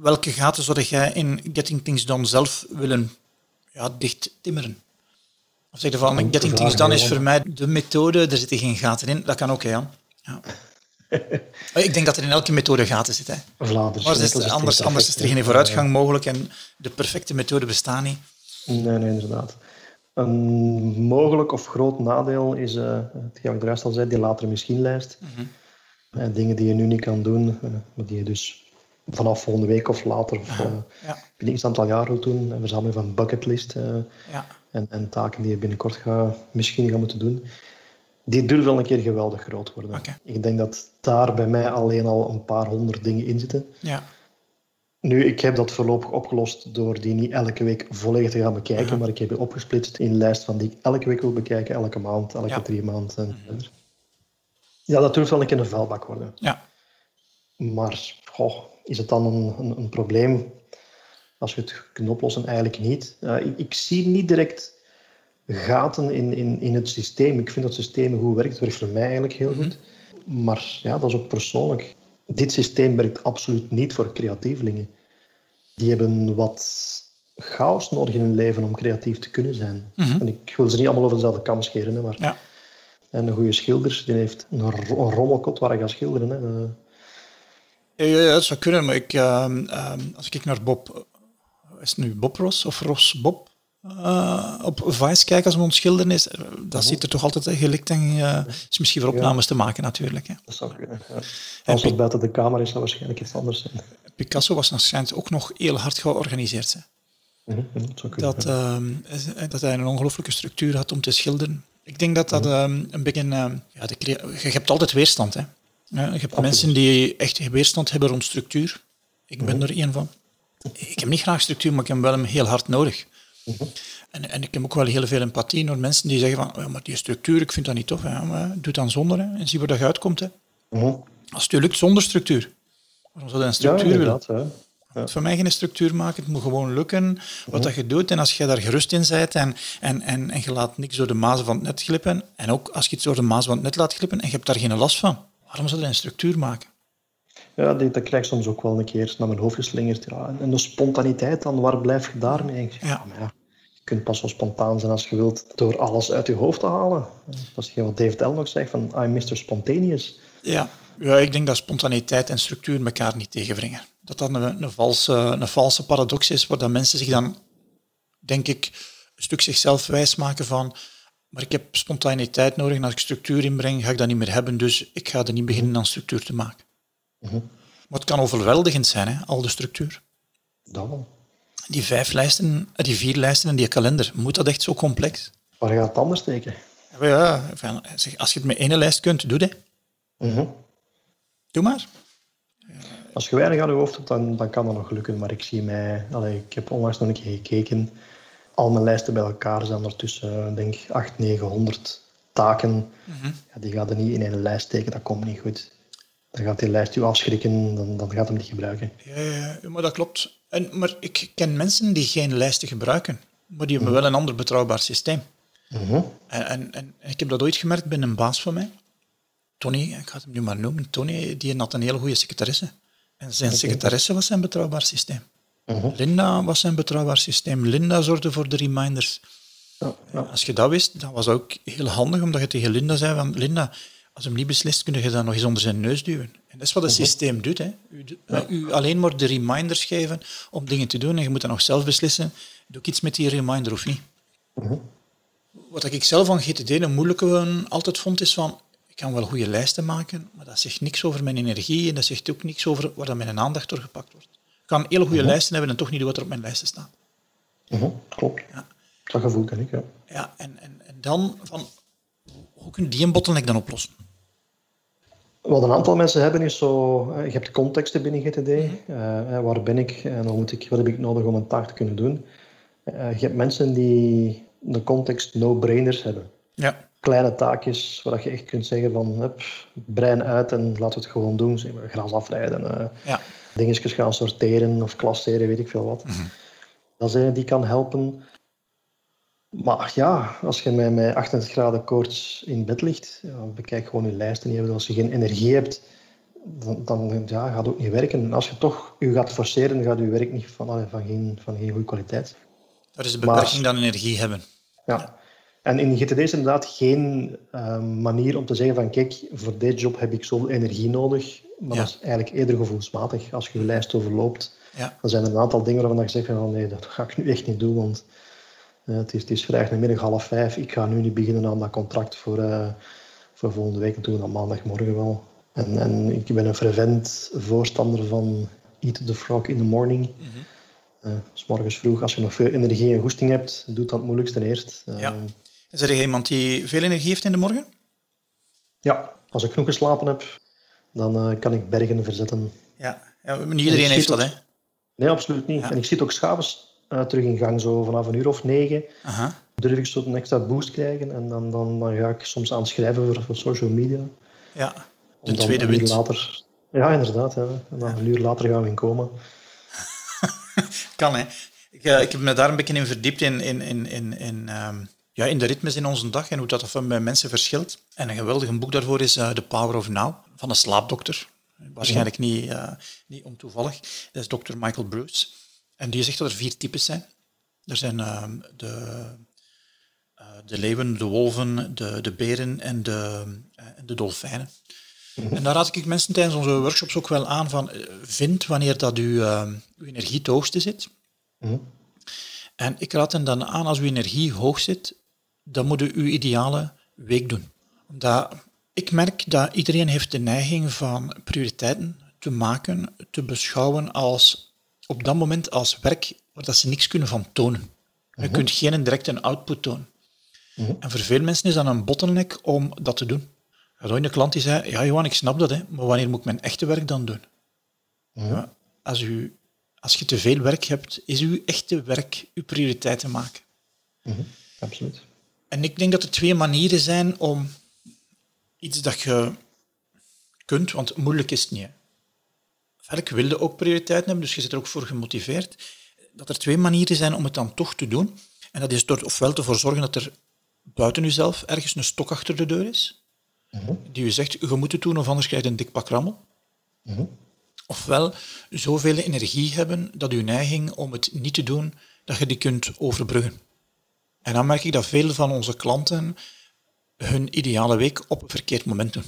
Speaker 1: welke gaten zou jij in Getting Things Done zelf willen ja, dicht timmeren? Of zeg je van, Getting Things Done is voor mij de methode, er zitten geen gaten in. Dat kan ook, hè, Jan. Ja. Ik denk dat er in elke methode gaten zitten.
Speaker 2: Vlaanderen.
Speaker 1: Maar is anders, anders is er geen vooruitgang mogelijk en de perfecte methode bestaat niet.
Speaker 2: Nee, nee, inderdaad. Een mogelijk of groot nadeel is, uh, hetgeen ik juist al zei, die latere misschien-lijst. Mm dingen die je nu niet kan doen, uh, maar die je dus vanaf volgende week of later of ja. binnen een aantal jaar wilt doen. Een verzameling van bucketlist ja. en, en, taken die je binnenkort gaat, misschien gaat moeten doen. Die durven wel een keer geweldig groot worden. Okay. Ik denk dat daar bij mij alleen al een paar honderd dingen in zitten.
Speaker 1: Ja.
Speaker 2: Nu, ik heb dat voorlopig opgelost door die niet elke week volledig te gaan bekijken, maar ik heb die opgesplitst in een lijst van die ik elke week wil bekijken, elke maand, elke drie maanden. Mhm. Ja, dat durft wel een keer een vuilbak worden.
Speaker 1: Ja.
Speaker 2: Maar goh, is het dan een, een, een, probleem als je het kunt oplossen? Eigenlijk niet. Uh, ik, ik, zie niet direct gaten in, in, in het systeem. Ik vind dat het systeem goed werkt. Het werkt voor mij eigenlijk heel mhm. goed. Maar ja, dat is ook persoonlijk. Dit systeem werkt absoluut niet voor creatievelingen. Die hebben wat chaos nodig in hun leven om creatief te kunnen zijn. Mhm. En ik wil ze niet allemaal over dezelfde kam scheren, hè, maar...
Speaker 1: Ja.
Speaker 2: En een goede schilder, die heeft een, rommelkot waar hij gaat schilderen. Hè.
Speaker 1: Ja, dat zou kunnen, maar ik, uh, als ik naar Bob... Is het nu Bob Ross of Ross Bob? uh, op Vice kijken als een ontschilderen is, eh, dat ziet er toch altijd gelikt en is misschien voor opnames te maken natuurlijk. Hè.
Speaker 2: Dat zou kunnen, ja. Als het buiten de kamer is, zou waarschijnlijk iets anders zijn.
Speaker 1: Picasso was waarschijnlijk ook nog heel hard georganiseerd. Hè.
Speaker 2: Mhm, dat, kunnen,
Speaker 1: dat, ehm, dat hij een ongelooflijke structuur had om te schilderen. Ik denk dat dat mhm. ehm, een beetje... Ehm, ja, de, je hebt altijd weerstand. Hè. Ja, je hebt mensen die echt weerstand hebben rond structuur. Ik ben mhm. er één van. Ik heb niet graag structuur, maar ik heb hem wel heel hard nodig. En, en ik heb ook wel heel veel empathie door mensen die zeggen van, ja, maar die structuur, ik vind dat niet tof. Hè. Maar doe dan zonder hè, en zie waar dat uitkomt. Hè.
Speaker 2: Mhm.
Speaker 1: Als het je lukt zonder structuur, waarom zou je een structuur
Speaker 2: ja,
Speaker 1: willen? Het voor mij geen structuur maken. Het moet gewoon lukken wat dat je doet. En als je daar gerust in bent en, en, en, en je laat niks door de mazen van het net glippen, en ook als je iets door de mazen van het net laat glippen en je hebt daar geen last van, waarom zou je een structuur maken?
Speaker 2: Ja, dat krijg ik soms ook wel een keer naar mijn hoofd geslingerd. Ja, en de spontaniteit, dan waar blijf je daarmee? Ik zeg,
Speaker 1: Ja.
Speaker 2: ja, maar ja, je kunt pas zo spontaan zijn als je wilt door alles uit je hoofd te halen. Dat is wat David L. nog zegt van I'm Mr. Spontaneous.
Speaker 1: Ja. ja, ik denk dat spontaniteit en structuur elkaar niet tegenbrengen. Dat dat een, een, valse, een valse paradox is, waar dat mensen zich dan, denk ik, een stuk zichzelf wijsmaken van maar ik heb spontaniteit nodig en als ik structuur inbreng, ga ik dat niet meer hebben, dus ik ga er niet beginnen aan structuur te maken. Maar het kan overweldigend zijn, hè, al de structuur.
Speaker 2: Dat wel.
Speaker 1: Die vijf lijsten, eh, die vier lijsten en die kalender, moet dat echt zo complex?
Speaker 2: Waar gaat het anders steken?
Speaker 1: Ja, als je het met één lijst kunt, doe dat.
Speaker 2: Mhm.
Speaker 1: Doe maar.
Speaker 2: Als je weinig aan je hoofd hebt, dan, dan kan dat nog lukken. Maar ik zie mij... Allee, ik heb onlangs nog een keer gekeken. Al mijn lijsten bij elkaar zijn er tussen, denk ik, 800, 900 taken. ja, die gaat er niet in één lijst steken. Dat komt niet goed. Dan gaat die lijst u afschrikken. Dan, dan gaat hem niet gebruiken.
Speaker 1: Ja, ja, maar dat klopt. En, maar ik ken mensen die geen lijsten gebruiken, maar die hebben wel een ander betrouwbaar systeem.
Speaker 2: Mhm.
Speaker 1: En, en, en ik heb dat ooit gemerkt bij een baas van mij. Tony, ik ga hem nu maar noemen. Tony, die had een hele goede secretaresse. En zijn secretaresse was zijn betrouwbaar systeem.
Speaker 2: Mhm.
Speaker 1: Linda was zijn betrouwbaar systeem. Linda zorgde voor de reminders.
Speaker 2: Ja, ja.
Speaker 1: Als je dat wist, dan was dat ook heel handig, omdat je tegen Linda zei van Linda, als hem niet beslist, kun je dat nog eens onder zijn neus duwen. En dat is wat het systeem doet. Hè. U, u alleen maar de reminders geven om dingen te doen en je moet dan nog zelf beslissen, doe ik iets met die reminder of niet. Wat ik zelf van GTD een moeilijke altijd vond, is van, ik kan wel goede lijsten maken, maar dat zegt niks over mijn energie en dat zegt ook niks over waar dat mijn aandacht door gepakt wordt. Ik kan hele goede lijsten hebben en toch niet doen wat er op mijn lijsten staat.
Speaker 2: Mhm. Klopt.
Speaker 1: Ja.
Speaker 2: Dat gevoel ken ik, ja.
Speaker 1: Ja, en, en, en dan van, hoe kun je die een bottleneck dan oplossen?
Speaker 2: Wat een aantal mensen hebben is zo, eh, je hebt de contexten binnen GTD. eh, eh, waar ben ik en wat, moet ik, wat heb ik nodig om een taak te kunnen doen? Je hebt mensen die de context no-brainers hebben.
Speaker 1: Ja.
Speaker 2: Kleine taakjes waar je echt kunt zeggen van hup, brein uit en laten we het gewoon doen. Zeg maar, gras afrijden,
Speaker 1: Ja.
Speaker 2: Dingetjes gaan sorteren of klasseren, weet ik veel wat. Dat is een die kan helpen. Maar ja, als je met, met 38 graden koorts in bed ligt, ja, bekijk gewoon je lijsten. Als je geen energie hebt, dan, dan ja, gaat het ook niet werken. En als je toch je gaat forceren, gaat je werk niet van, van, geen, van geen goede kwaliteit.
Speaker 1: Dat is
Speaker 2: Maar-
Speaker 1: beperking dan energie hebben.
Speaker 2: Ja. En in GTD is inderdaad geen eh, manier om te zeggen van kijk, voor deze job heb ik zoveel energie nodig. Maar
Speaker 1: Ja.
Speaker 2: dat is eigenlijk eerder gevoelsmatig. Als je je lijst overloopt,
Speaker 1: Ja.
Speaker 2: dan zijn er een aantal dingen waarvan je zegt van oh nee, dat ga ik nu echt niet doen, want eh, het, is, het is vrijdagmiddag half vijf. Ik ga nu niet beginnen aan dat contract voor, eh, voor volgende week en doen we dat maandagmorgen wel. En, en ik ben een fervent voorstander van eat the frog in the morning. S morgens vroeg, als je nog veel energie en goesting hebt, doe dat het moeilijkste eerst.
Speaker 1: Ja. Is er iemand die veel energie heeft in de morgen?
Speaker 2: Ja, als ik genoeg geslapen heb, dan eh, kan ik bergen verzetten.
Speaker 1: Ja. ja niet iedereen heeft dat, hè?
Speaker 2: Nee, absoluut niet.
Speaker 1: Ja.
Speaker 2: En ik zit ook s'avonds uh, terug in gang, zo vanaf een uur of negen.
Speaker 1: Aha.
Speaker 2: Durf ik zo een extra boost krijgen en dan, dan, dan ga ik soms aan schrijven voor, voor social media.
Speaker 1: Ja. De tweede wind.
Speaker 2: later... Ja, inderdaad. Ja. En dan een uur later gaan we in coma.
Speaker 1: Kan, hè. Ik, eh, ik heb me daar een beetje in verdiept in, in, in, in, in, ehm, ja, in de ritmes in onze dag en hoe dat van bij mensen verschilt. En een geweldig boek daarvoor is eh, The Power of Now, van een slaapdokter. Waarschijnlijk niet, eh, niet ontoevallig. Dat is Dr. Michael Bruce. En die zegt dat er vier types zijn. Er zijn ehm, de, eh, de leeuwen, de wolven, de, de beren en de, de dolfijnen. En daar raad ik mensen tijdens onze workshops ook wel aan van, vind wanneer dat uw, eh, uw energie het hoogste zit.
Speaker 2: Mhm.
Speaker 1: En ik raad hen dan aan, als uw energie hoog zit, dan moet u uw ideale week doen. Omdat ik merk dat iedereen heeft de neiging van prioriteiten te maken, te beschouwen als op dat moment als werk waar dat ze niks kunnen van tonen. Je kunt geen directe output tonen. En voor veel mensen is dat een bottleneck om dat te doen. Ooit een klant die zei, ja Johan, ik snap dat, hè, maar wanneer moet ik mijn echte werk dan doen? Ja, als, u, als je te veel werk hebt, is uw echte werk uw prioriteit te maken.
Speaker 2: Mhm, absoluut.
Speaker 1: En ik denk dat er twee manieren zijn om iets dat je kunt, want moeilijk is het niet. Velk wilde ook prioriteiten hebben, dus je zit er ook voor gemotiveerd. Dat er twee manieren zijn om het dan toch te doen. En dat is door ofwel te zorgen dat er buiten jezelf ergens een stok achter de deur is, mhm. die je zegt, je moet het doen of anders krijg je een dik pak rammel. Mhm. Ofwel zoveel energie hebben dat je neiging om het niet te doen, dat je die kunt overbruggen. En dan merk ik dat veel van onze klanten hun ideale week op een verkeerd moment doen.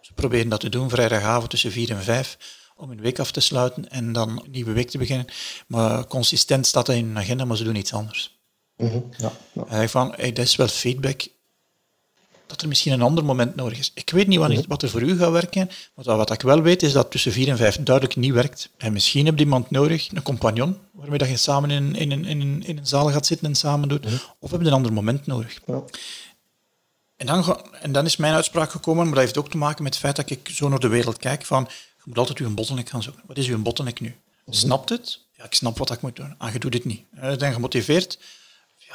Speaker 1: Ze proberen dat te doen vrijdagavond tussen vier en vijf om een week af te sluiten en dan een nieuwe week te beginnen. Maar consistent staat dat in hun agenda, maar ze doen iets anders.
Speaker 2: Mm -hmm. ja, ja.
Speaker 1: En ik van, hey, dat is wel feedback dat er misschien een ander moment nodig is. Ik weet niet wat, mhm. wat er voor u gaat werken, maar wat ik wel weet is dat tussen vier en vijf duidelijk niet werkt. En misschien heb je iemand nodig, een compagnon, waarmee dat je samen in, in, in, in, in een zaal gaat zitten en samen doet, mhm. of heb je een ander moment nodig. Ja. En, dan, en dan is mijn uitspraak gekomen, maar dat heeft ook te maken met het feit dat ik zo naar de wereld kijk van, je moet altijd uw bottleneck gaan zoeken. Wat is uw bottleneck nu? Mhm. Snapt het? Ja, ik snap wat ik moet doen. Ah, je doet het niet. Je bent gemotiveerd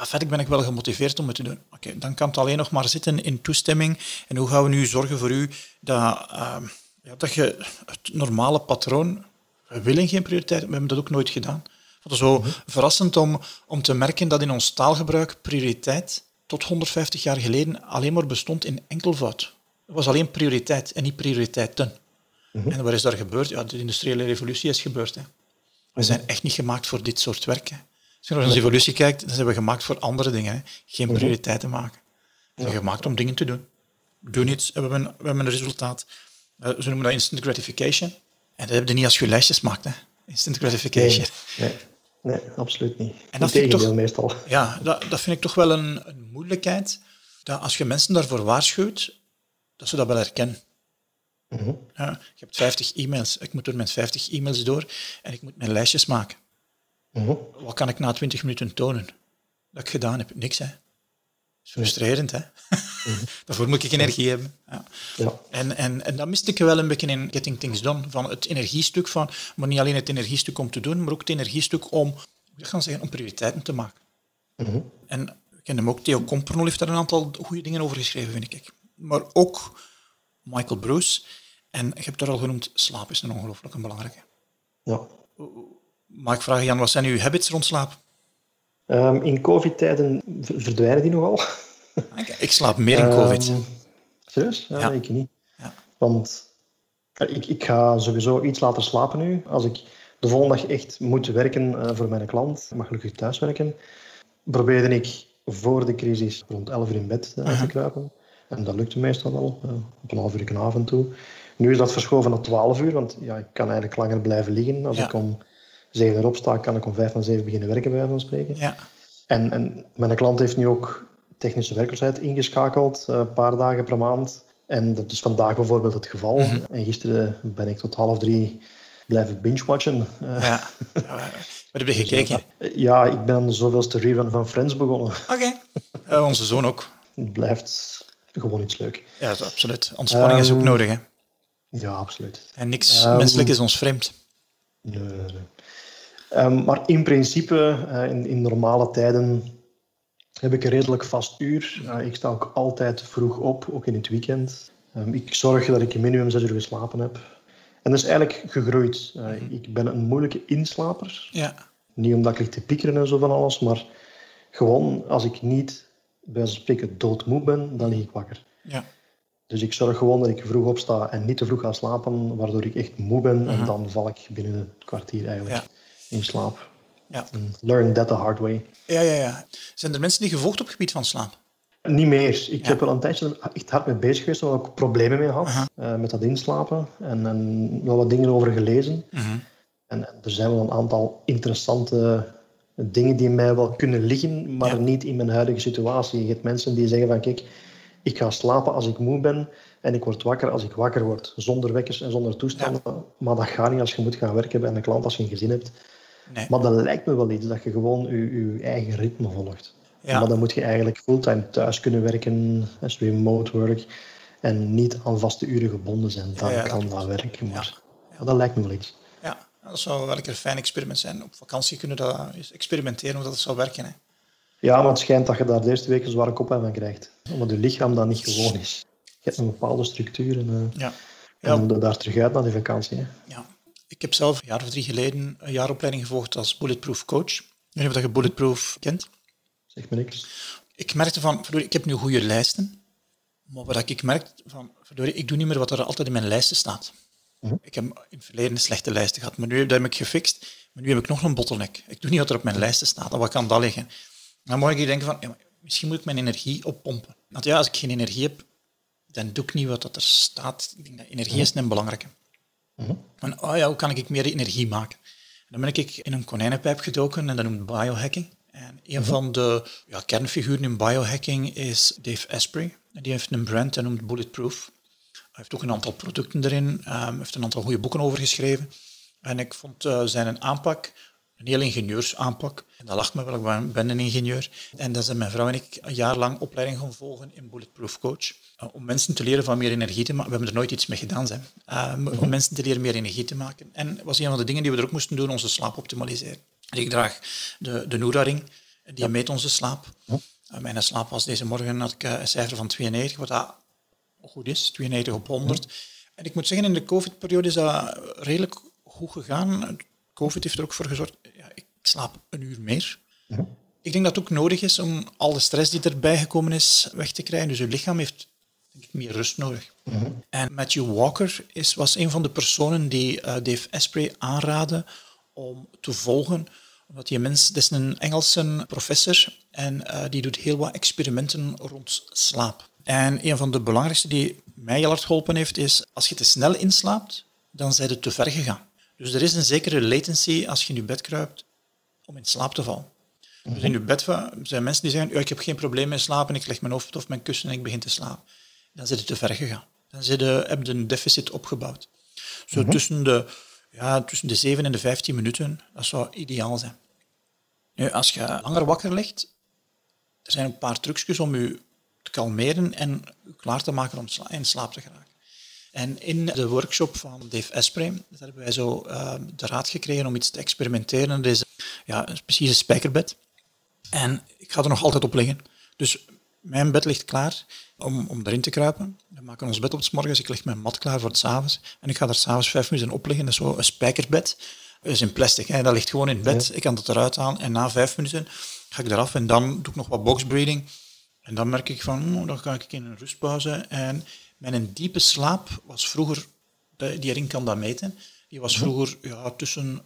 Speaker 1: ja, verder ben ik wel gemotiveerd om het te doen. Dan kan het alleen nog maar zitten in toestemming. En hoe gaan we nu zorgen voor u dat, ehm, ja, dat je het normale patroon... We willen geen prioriteit, we hebben dat ook nooit gedaan. Het is zo mhm. verrassend om, om te merken dat in ons taalgebruik prioriteit tot 150 jaar geleden alleen maar bestond in enkelvoud. Het was alleen prioriteit en niet prioriteiten. Mm En wat is daar gebeurd? Ja, de industriële revolutie is gebeurd. Hè. We zijn echt niet gemaakt voor dit soort werken. Als je naar onze evolutie kijkt, dan zijn we gemaakt voor andere dingen. Hè. Geen mhm. prioriteiten maken. We zijn gemaakt om dingen te doen. We doen iets en we hebben, we hebben een resultaat. Uh, ze noemen dat instant gratification. En dat heb je niet als je lijstjes maakt. Hè. Instant gratification.
Speaker 2: Nee, nee. absoluut niet. En dat vind ik toch, meestal.
Speaker 1: Ja, dat, dat vind ik toch wel een, een moeilijkheid. Dat als je mensen daarvoor waarschuwt, dat ze dat wel herkennen. Mhm. ja, je hebt 50 e-mails. Ik moet door mijn 50 e-mails door en ik moet mijn lijstjes maken. Mhm. Wat kan ik na 20 minuten tonen? Dat ik gedaan heb? Niks, hè. Is frustrerend, hè. Mhm. Daarvoor moet ik energie hebben. Ja. ja. En, en, en dat miste ik wel een beetje in Getting Things Done. Van het energiestuk van, maar niet alleen het energiestuk om te doen, maar ook het energiestuk om, ik gaan zeggen, om prioriteiten te maken. Mhm. En ik ken hem ook, Theo Compernol heeft daar een aantal goede dingen over geschreven, vind ik. Maar ook Michael Bruce. En je hebt daar al genoemd, slaap is een ongelooflijk belangrijke.
Speaker 2: Ja.
Speaker 1: Mag ik vragen, Jan, wat zijn uw habits rond slaap?
Speaker 2: Ehm, in covid-tijden verdwijnen die nogal.
Speaker 1: Ik slaap meer in covid. Um,
Speaker 2: serieus? Ja, ik niet. Ja. Want ik, ik ga sowieso iets later slapen nu. Als ik de volgende dag echt moet werken uh, voor mijn klant, ik mag gelukkig thuiswerken, probeerde ik voor de crisis rond 11 uur in bed uh, te kruipen. En dat lukte meestal wel, uh, op een half uur avond toe. Nu is dat verschoven naar 12 uur, want ja, ik kan eigenlijk langer blijven liggen. Als ik om zeven erop sta, kan ik om vijf van zeven beginnen werken, bij wijze van spreken.
Speaker 1: Ja.
Speaker 2: En, en mijn klant heeft nu ook technische werkloosheid ingeschakeld, eh, een paar dagen per maand. En dat is vandaag bijvoorbeeld het geval. Mhm. En gisteren ben ik tot half drie blijven binge-watchen.
Speaker 1: Eh, ja. Wat heb je gekeken?
Speaker 2: Ja, ik ben aan de zoveelste rerun van Friends begonnen.
Speaker 1: Oké. Okay. onze zoon ook.
Speaker 2: Het blijft gewoon iets leuk.
Speaker 1: Ja, absoluut. Ontspanning is ook ehm, nodig, hè?
Speaker 2: Ja, absoluut.
Speaker 1: En niks um, menselijk is ons vreemd.
Speaker 2: Nee, nee. Ehm, maar in principe, uh, in, in, normale tijden, heb ik een redelijk vast uur. Uh, ik sta ook altijd vroeg op, ook in het weekend. Um, ik zorg dat ik minimum zes uur geslapen heb. En dat is eigenlijk gegroeid. Uh, Ik ben een moeilijke inslaper.
Speaker 1: Ja.
Speaker 2: Niet omdat ik lig te piekeren en zo van alles, maar gewoon als ik niet, bij spreken, doodmoe ben, dan lig ik wakker.
Speaker 1: Ja.
Speaker 2: Dus ik zorg gewoon dat ik vroeg opsta en niet te vroeg ga slapen, waardoor ik echt moe ben. En dan val ik binnen een kwartier eigenlijk. Ja in slaap.
Speaker 1: Ja.
Speaker 2: Learn that the hard way.
Speaker 1: Ja, ja, ja. Zijn er mensen die gevolgd op het gebied van slaap?
Speaker 2: Niet meer. Ik heb er een tijdje echt hard mee bezig geweest, waar ik problemen mee had, uh, met dat inslapen. En, en wel wat dingen over gelezen. Uh -huh. en, er zijn wel een aantal interessante dingen die mij wel kunnen liggen, maar ja. niet in mijn huidige situatie. Je hebt mensen die zeggen van, kijk, ik ga slapen als ik moe ben en ik word wakker als ik wakker word, zonder wekkers en zonder toestanden. Maar dat gaat niet als je moet gaan werken bij een klant, als je een gezin hebt.
Speaker 1: Nee.
Speaker 2: Maar dat lijkt me wel iets, dat je gewoon je, je eigen ritme volgt. Maar dan moet je eigenlijk fulltime thuis kunnen werken, als remote work, en niet aan vaste uren gebonden zijn. Dan kan dat werken, maar ja. dat lijkt me wel iets.
Speaker 1: Ja, dat zou wel een fijn experiment zijn. Op vakantie kunnen we dat experimenteren hoe dat zou werken. Hè.
Speaker 2: Ja, maar het schijnt dat je daar de eerste week een zware kop van krijgt. Omdat je lichaam dan niet gewoon is. Je hebt een bepaalde structuur en, uh,
Speaker 1: ja.
Speaker 2: en moet daar terug uit naar die vakantie. Hè.
Speaker 1: Ja. Ik heb zelf een jaar of drie geleden een jaaropleiding gevolgd als Bulletproof Coach. Ik weet niet of je Bulletproof kent.
Speaker 2: Zeg me niks.
Speaker 1: Ik merkte van, verdorie, ik heb nu goede lijsten. Maar wat ik merkte van, verdorie, ik doe niet meer wat er altijd in mijn lijsten staat. Mhm. Ik heb in het verleden slechte lijsten gehad, maar nu heb ik gefixt. Maar nu heb ik nog een bottleneck. Ik doe niet wat er op mijn lijsten staat. En wat kan dat liggen? Dan moet ik denken van, ja, misschien moet ik mijn energie oppompen. Want ja, als ik geen energie heb, dan doe ik niet wat er staat. Ik denk dat energie is een belangrijke. Mhm. En oh ja, hoe kan ik meer energie maken? dan ben ik in een konijnenpijp gedoken en dat noemt biohacking. En een van de ja, kernfiguren in biohacking is Dave Asprey. Die heeft een brand, dat noemt Bulletproof. Hij heeft ook een aantal producten erin, um, heeft een aantal goede boeken over geschreven. En ik vond uh, zijn aanpak een heel ingenieursaanpak. En dat lacht me wel, ik ben een ingenieur. En dan zijn mijn vrouw en ik een jaar lang opleiding gaan volgen in Bulletproof Coach. Uh, om mensen te leren van meer energie te maken. We hebben er nooit iets mee gedaan. Zijn. Uh, om mhm. mensen te leren meer energie te maken. En dat was een van de dingen die we er ook moesten doen, onze slaap optimaliseren. Ik draag de, de Noura-ring, die meet onze slaap. Uh, mijn slaap was deze morgen, had ik een cijfer van 92, wat dat goed is, 92 op 100. En ik moet zeggen, in de COVID-periode is dat redelijk goed gegaan. COVID heeft er ook voor gezorgd, ja, ik slaap een uur meer. Ik denk dat het ook nodig is om al de stress die erbij gekomen is weg te krijgen. Dus je lichaam heeft denk ik, meer rust nodig. En Matthew Walker is, was een van de personen die uh, Dave Asprey aanraadde om te volgen. Omdat die mens, dat is een Engelse professor en uh, die doet heel wat experimenten rond slaap. En een van de belangrijkste die mij heel hard geholpen heeft, is als je te snel inslaapt, dan zijn het te ver gegaan. Dus er is een zekere latency als je in je bed kruipt om in slaap te vallen. Dus in je bed zijn mensen die zeggen, ja, ik heb geen probleem met slapen, ik leg mijn hoofd of mijn kussen en ik begin te slapen. Dan zit het te ver gegaan. Dan zit je, heb je een deficit opgebouwd. Zo mhm. tussen, de, ja, tussen de 7 en de 15 minuten, dat zou ideaal zijn. Nu, als je langer wakker ligt, er zijn een paar trucjes om je te kalmeren en klaar te maken om in slaap te geraken. En in de workshop van Dave Asprey hebben wij zo uh, de raad gekregen om iets te experimenteren. Dat is ja, een precieze spijkerbed. En ik ga er nog altijd op liggen. Dus mijn bed ligt klaar om, om erin te kruipen. We maken ons bed op s morgens. Ik leg mijn mat klaar voor het avonds. En ik ga er s'avonds vijf minuten op liggen. Dat is zo een spijkerbed. Dat is in plastic. Hè. Dat ligt gewoon in bed. Ik kan het eruit halen. En na vijf minuten ga ik eraf. En dan doe ik nog wat boxbreathing. En dan merk ik van, oh, dan ga ik in een rustpauze. En mijn diepe slaap was vroeger, die ring kan dat meten, die was mhm. vroeger ja, tussen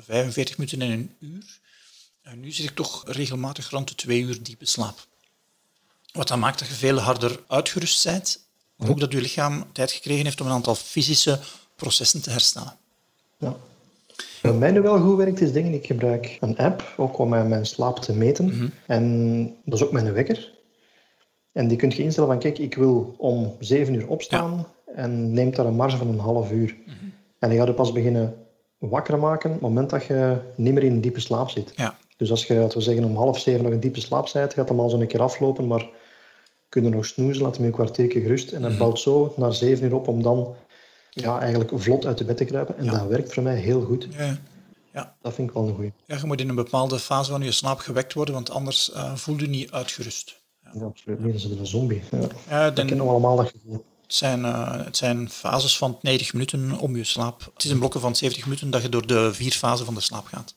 Speaker 1: 45 eh, minuten en een uur. En nu zit ik toch regelmatig rond de twee uur diepe slaap. Wat dan maakt dat je veel harder uitgerust bent, maar ook dat je lichaam tijd gekregen heeft om een aantal fysische processen te herstellen.
Speaker 2: Ja. Wat mij nu wel goed werkt, is dingen, ik gebruik een app, ook om mijn slaap te meten. Mhm. En dat is ook mijn wekker. En die kun je instellen van, kijk, ik wil om zeven uur opstaan en neemt daar een marge van een half uur. Mhm. En dan ga je pas beginnen wakker maken op het moment dat je niet meer in een diepe slaap zit.
Speaker 1: Ja.
Speaker 2: Dus als je, laten we zeggen, om half zeven nog een diepe slaap zit, gaat hem al zo'n keer aflopen, maar kun je nog snoezen, laat hem een kwartiertje gerust en dan mm bouwt zo naar zeven uur op om dan ja, eigenlijk vlot uit de bed te kruipen. En dat werkt voor mij heel goed.
Speaker 1: Ja. Ja.
Speaker 2: Dat vind ik wel een goeie.
Speaker 1: Ja, je moet in een bepaalde fase van je slaap gewekt worden, want anders uh, voel je niet uitgerust.
Speaker 2: Ja, absoluut niet. Dat is een zombie. Ja. Ja, dan, kennen we allemaal dat gevoel.
Speaker 1: Het zijn, uh, het zijn fases van 90 minuten om je slaap. Het is een blokken van 70 minuten dat je door de vier fasen van de slaap gaat.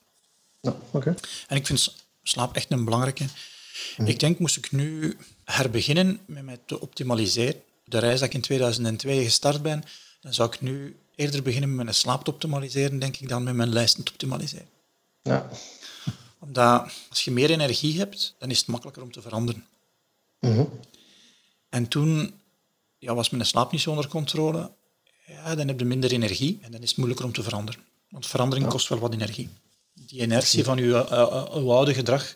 Speaker 2: Ja, oké.
Speaker 1: En ik vind slaap echt een belangrijke. Mhm. Ik denk, moest ik nu herbeginnen met mij te optimaliseren, de reis dat ik in 2002 gestart ben, dan zou ik nu eerder beginnen met mijn slaap te optimaliseren, denk ik, dan met mijn lijsten te optimaliseren.
Speaker 2: Ja.
Speaker 1: Omdat als je meer energie hebt, dan is het makkelijker om te veranderen.
Speaker 2: Mhm.
Speaker 1: En toen ja, was mijn slaap niet zo onder controle. Ja, dan heb je minder energie en dan is het moeilijker om te veranderen. Want verandering kost wel wat energie. Die inertie van je uh, oude gedrag,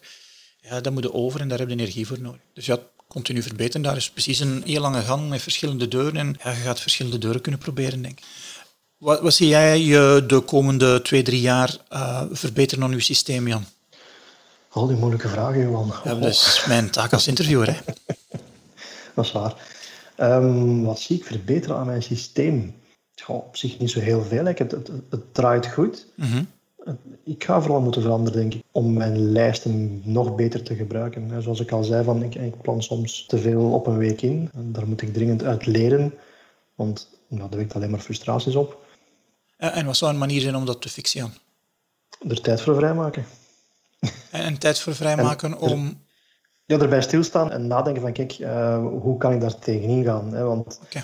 Speaker 1: ja, dat moet je over en daar heb je energie voor nodig. Dus ja, continu verbeteren, daar is precies een heel lange gang met verschillende deuren en ja, je gaat verschillende deuren kunnen proberen, denk ik. Wat, wat zie jij je de komende twee, drie jaar verbeteren aan je systeem, Jan?
Speaker 2: Al die moeilijke vragen, Johan.
Speaker 1: Ja, dat is mijn taak als interviewer. Hè.
Speaker 2: dat is waar. Ehm, wat zie ik verbeteren aan mijn systeem? op zich niet zo heel veel. Het, het, het draait goed.
Speaker 1: Mhm.
Speaker 2: Ik ga vooral moeten veranderen, denk ik, om mijn lijsten nog beter te gebruiken. Zoals ik al zei, van, ik, ik plan soms te veel op een week in. En daar moet ik dringend uit leren, want nou, dat wekt alleen maar frustraties op.
Speaker 1: En wat zou een manier zijn om dat te fixen?
Speaker 2: Er tijd voor vrijmaken.
Speaker 1: En, tijd voor vrijmaken om...
Speaker 2: Ja, erbij stilstaan en nadenken van, kijk, uh, hoe kan ik daar tegenin gaan? Hè? Want okay.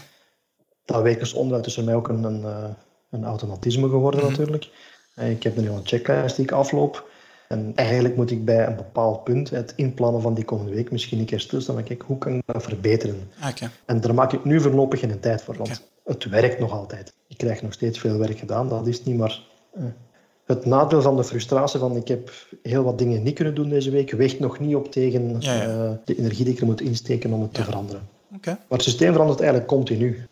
Speaker 2: dat wekens onderuit is voor mij ook een, een, eh, een automatisme geworden mm -hmm. natuurlijk. Ik heb nu een checklist die ik afloop. En eigenlijk moet ik bij een bepaald punt, het inplannen van die komende week, misschien een keer stilstaan en kijken hoe kan ik dat verbeteren.
Speaker 1: Okay.
Speaker 2: En daar maak ik nu voorlopig geen tijd voor, want okay. het werkt nog altijd. Ik krijg nog steeds veel werk gedaan, dat is niet, maar eh, het nadeel van de frustratie van ik heb heel wat dingen niet kunnen doen deze week, weegt nog niet op tegen ja, ja. Uh, de energie die ik er moet insteken om het te veranderen.
Speaker 1: Okay.
Speaker 2: Maar het systeem verandert eigenlijk continu.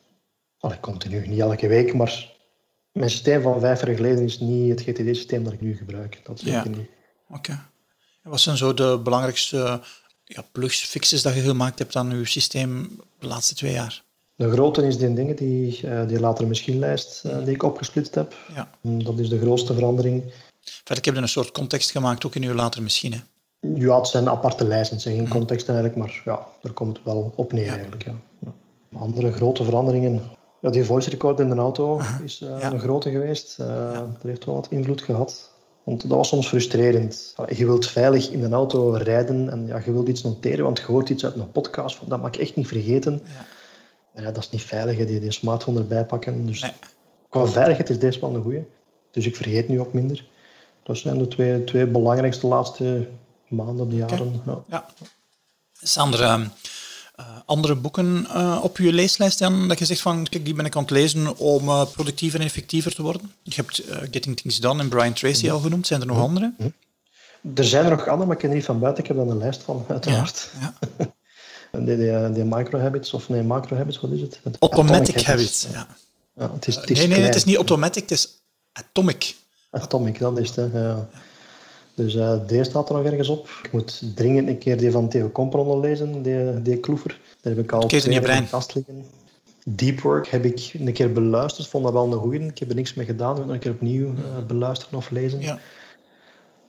Speaker 2: Allee, continu, niet elke week, maar mijn systeem van vijf jaar geleden is niet het GTD-systeem dat ik nu gebruik. Dat
Speaker 1: ja.
Speaker 2: niet.
Speaker 1: Oké. Wat zijn zo de belangrijkste ja, plugs, fixes dat je gemaakt hebt aan je systeem de laatste twee jaar?
Speaker 2: De grote is die dingen die, uh, die latere machienlijst uh, die ik opgesplitst heb.
Speaker 1: Ja.
Speaker 2: Dat is de grootste verandering.
Speaker 1: Verder, ik heb een soort context gemaakt, ook in uw latere machine.
Speaker 2: Ja, het zijn aparte lijsten, het zijn geen contexten eigenlijk, maar ja, daar komt het wel op neer ja. eigenlijk. Ja. Andere grote veranderingen, ja, die voice recorder in de auto is uh, ja. een grote geweest. Uh. Dat heeft wel wat invloed gehad. Want dat was soms frustrerend. Je wilt veilig in een auto rijden en ja, je wilt iets noteren, want je hoort iets uit een podcast. Dat mag ik echt niet vergeten. Ja. Ja, dat is niet veilig, die, die smartphone erbij pakken. Dus
Speaker 1: nee.
Speaker 2: qua veiligheid is deze wel een goeie. Dus ik vergeet nu ook minder. Dat zijn de twee, twee belangrijkste laatste maanden, jaren.
Speaker 1: Okay. Ja. Sander, uh, andere boeken uh, op je leeslijst dan, dat je zegt van, kijk, die ben ik aan het lezen om uh, productiever en effectiever te worden? Je hebt Getting Things Done en Brian Tracy mm. al genoemd. Zijn er nog mm. andere?
Speaker 2: Mm. Er zijn er nog andere, maar ik ken niet van buiten. Ik heb dan een lijst van, uiteraard.
Speaker 1: Ja.
Speaker 2: die, die, die micro-habits, of nee, macro-habits, wat is het?
Speaker 1: het automatic habits, habits, ja.
Speaker 2: ja het is, het is
Speaker 1: nee, nee, het is niet automatic, het is atomic.
Speaker 2: Atomic, dat is het, ja. Dus uh, deze staat er nog ergens op. Ik moet dringend een keer die van Theo Compron lezen, die, die kloever. Daar heb ik al
Speaker 1: twee in de
Speaker 2: kast liggen. Deep Work heb ik een keer beluisterd, vond dat wel een goeie. Ik heb er niks mee gedaan, ik heb een keer opnieuw uh, beluisteren of lezen.
Speaker 1: Ja.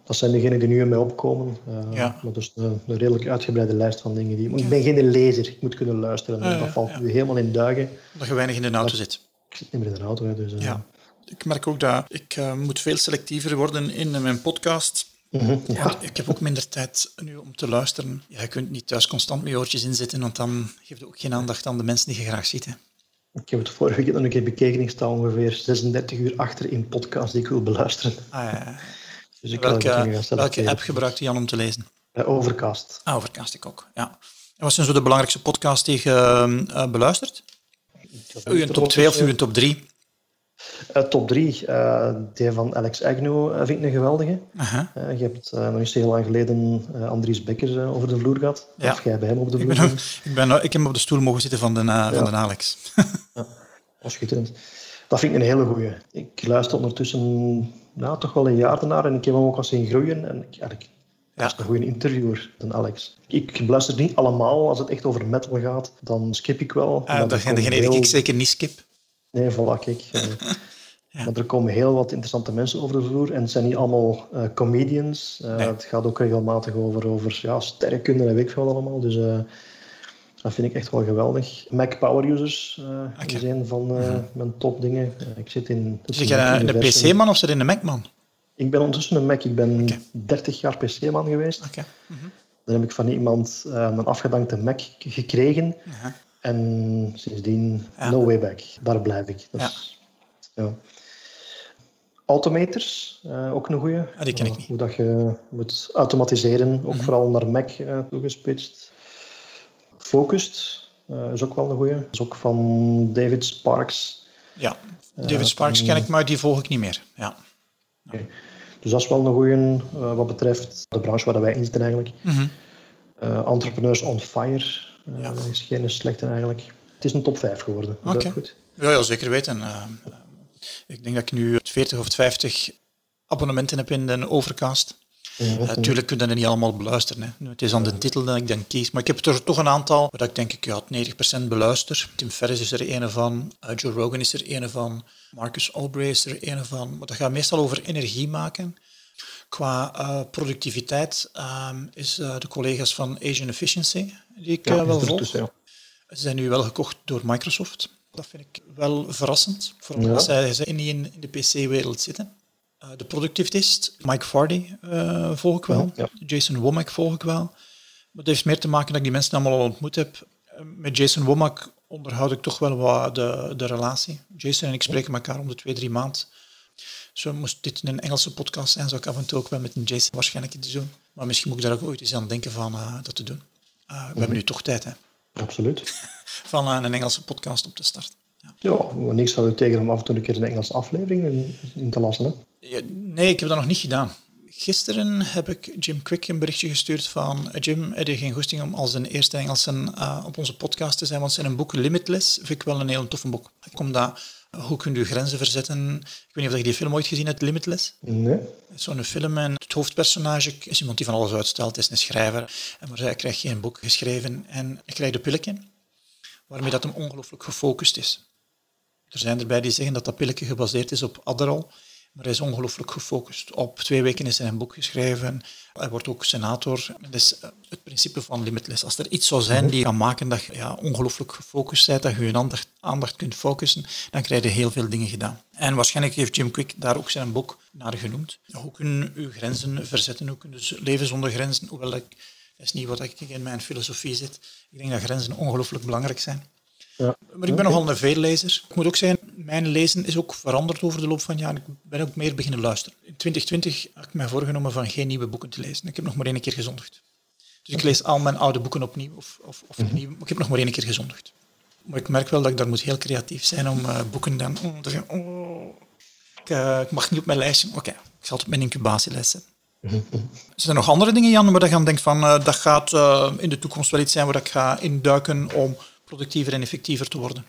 Speaker 2: Dat zijn degenen die nu in mij opkomen. Uh,
Speaker 1: ja.
Speaker 2: Maar dus een, een, redelijk uitgebreide lijst van dingen. Die, ik ben geen lezer, ik moet kunnen luisteren.
Speaker 1: Uh,
Speaker 2: dat valt nu helemaal in duigen.
Speaker 1: Dat je weinig in de auto
Speaker 2: dat,
Speaker 1: zit.
Speaker 2: Ik zit niet meer in de auto, dus...
Speaker 1: ja. Ik merk ook dat ik uh, moet veel selectiever worden in mijn podcast.
Speaker 2: -hmm, ja.
Speaker 1: Ik heb ook minder tijd nu om te luisteren. Ja, je kunt niet thuis constant met je oortjes inzetten, want dan geef je ook geen aandacht aan de mensen die je graag ziet. Hè.
Speaker 2: Ik heb het vorige keer nog een keer bekeken. Ik sta ongeveer 36 uur achter in podcast die ik wil beluisteren.
Speaker 1: Ah, ja.
Speaker 2: Dus ik
Speaker 1: welke, welke app gebruikt Jan om te lezen?
Speaker 2: Uh, Overcast.
Speaker 1: Ah, Overcast ik ook, ja. En wat zijn zo de belangrijkste podcasts die je uh, beluistert? Uw top 2 of uw top 3?
Speaker 2: Uh, top 3, uh, die van Alex Agnew uh, vind ik een geweldige.
Speaker 1: -huh.
Speaker 2: je hebt nog niet zo heel lang geleden Andries Becker over de vloer gehad.
Speaker 1: Ja.
Speaker 2: Of jij bij hem op de vloer.
Speaker 1: Ik, ben, ik, ben, ik heb op de stoel mogen zitten van de, ja. van de Alex.
Speaker 2: ja, dat schitterend. Dat vind ik een hele goeie. Ik luister ondertussen nou, toch wel een jaar ernaar en ik heb hem ook al zien groeien. En ik, eigenlijk,
Speaker 1: ja.
Speaker 2: dat is een goede interviewer, dan Alex. Ik luister niet allemaal. Als het echt over metal gaat, dan skip ik wel.
Speaker 1: Ah, dat zijn degene heel... die ik zeker niet skip.
Speaker 2: Nee, voilà, kijk. Ja. Maar er komen heel wat interessante mensen over de vloer en het zijn niet allemaal uh, comedians. Uh,
Speaker 1: nee.
Speaker 2: Het gaat ook regelmatig over, over ja, sterrenkunde en weet ik veel allemaal. Dus uh, dat vind ik echt wel geweldig. Mac Power Users
Speaker 1: okay.
Speaker 2: is een van
Speaker 1: Mhm.
Speaker 2: mijn topdingen. ik zit in...
Speaker 1: Zit je een, PC-man of zit je in een Mac-man?
Speaker 2: Ik ben ondertussen een Mac. Ik ben
Speaker 1: okay.
Speaker 2: 30 jaar PC-man geweest.
Speaker 1: Okay. -hmm.
Speaker 2: Dan heb ik van iemand een afgedankte Mac gekregen.
Speaker 1: -huh.
Speaker 2: En sindsdien,
Speaker 1: Ja.
Speaker 2: no way back. Daar blijf ik. Dat
Speaker 1: Ja.
Speaker 2: is- ja. Automators, eh, ook een goeie.
Speaker 1: Ah, die ken ik niet.
Speaker 2: Hoe dat je moet automatiseren, ook
Speaker 1: Mhm.
Speaker 2: vooral naar Mac eh, toegespitst. Focused eh, is ook wel een goeie. Dat is ook van David Sparks.
Speaker 1: Ja,
Speaker 2: Eh,
Speaker 1: David Sparks ken ik, maar die volg ik niet meer. Ja.
Speaker 2: Dus dat is wel een goeie eh, wat betreft de branche waar wij in zitten eigenlijk. Eh, Entrepreneurs on Fire
Speaker 1: Ja.
Speaker 2: is geen slechte eigenlijk. Het is een top 5 geworden. Dat
Speaker 1: Oké.
Speaker 2: goed?
Speaker 1: Ja, ja, zeker weten. Ik denk dat ik nu 40 of 50 abonnementen heb in de Overcast. Natuurlijk kun je dat niet allemaal beluisteren. Hè. Het is aan de titel dat ik dan kies. Maar ik heb er toch een aantal waar ik denk ik ja, 90% beluister. Tim Ferriss is er een van, uh, Joe Rogan is er een van, Marcus Albright is er een van. Maar dat gaat meestal over energie maken. Qua uh, productiviteit um, is uh, de collega's van Asian Efficiency, die ik ja, wel volg. Ze zijn nu wel gekocht door Microsoft. Dat vind ik wel verrassend, vooral ja. zij, zij niet in, in de PC-wereld zitten. Uh, de productivist, Mike Vardy, uh, volg ik wel. Ja. Jason Womack volg ik wel. Maar dat heeft meer te maken dat ik die mensen allemaal al ontmoet heb. Met Jason Womack onderhoud ik toch wel wat de, de relatie. Jason en ik spreken elkaar om de twee, drie maand. Zo moest dit een Engelse podcast zijn, zou ik af en toe ook wel met een Jason waarschijnlijk iets doen. Maar misschien moet ik daar ook ooit eens aan denken van uh, dat te doen. we mm -hmm. hebben nu toch tijd, hè?
Speaker 2: Absoluut.
Speaker 1: van een Engelse podcast op te starten.
Speaker 2: Ja, ja niks zou u tegen om af en toe een keer een Engelse aflevering in, in te lassen, hè?
Speaker 1: Ja, nee, ik heb dat nog niet gedaan. Gisteren heb ik Jim Quick een berichtje gestuurd van Jim, heb je geen goesting om als een eerste Engelse uh, op onze podcast te zijn? Want zijn boek Limitless vind ik wel een heel toffe boek. Omdat hoe kun je grenzen verzetten? Ik weet niet of je die film ooit gezien hebt, Limitless?
Speaker 2: Nee.
Speaker 1: Zo'n film en het hoofdpersonage is iemand die van alles uitstelt. Is een schrijver, maar hij krijgt geen boek geschreven en hij krijgt een pilletje waarmee dat hem ongelooflijk gefocust is. Er zijn erbij die zeggen dat dat pilletje gebaseerd is op Adderall, maar hij is ongelooflijk gefocust. Op twee weken is hij een boek geschreven. Hij wordt ook senator. Dat is eh, het principe van limitless. Als er iets zou zijn die kan maken dat je ja, ongelooflijk gefocust bent, dat je je aandacht, aandacht kunt focussen, dan krijg je heel veel dingen gedaan. En waarschijnlijk heeft Jim Quick daar ook zijn boek naar genoemd. Hoe kun je grenzen verzetten? Hoe kun je leven zonder grenzen? Hoewel dat is niet wat ik in mijn filosofie zit. Ik denk dat grenzen ongelooflijk belangrijk zijn. Ja. Maar ik ben nogal een veellezer. Ik moet ook zeggen, mijn lezen is ook veranderd over de loop van jaren. Ik ben ook meer beginnen luisteren. In 2020 heb ik mij voorgenomen van geen nieuwe boeken te lezen. Ik heb nog maar één keer gezondigd. Dus ik lees al mijn oude boeken opnieuw of, of, of mhm. ik heb nog maar één keer gezondigd. Maar ik merk wel dat ik daar moet heel creatief zijn om uh, boeken dan oh, te zeggen, oh, ik, uh, ik, mag niet op mijn lijstje. Oké, ik zal het op mijn incubatielijst zetten. Mm Zijn er nog andere dingen, Jan, waar je aan denkt van uh, dat gaat in de toekomst wel iets zijn waar ik ga induiken om productiever en effectiever te worden?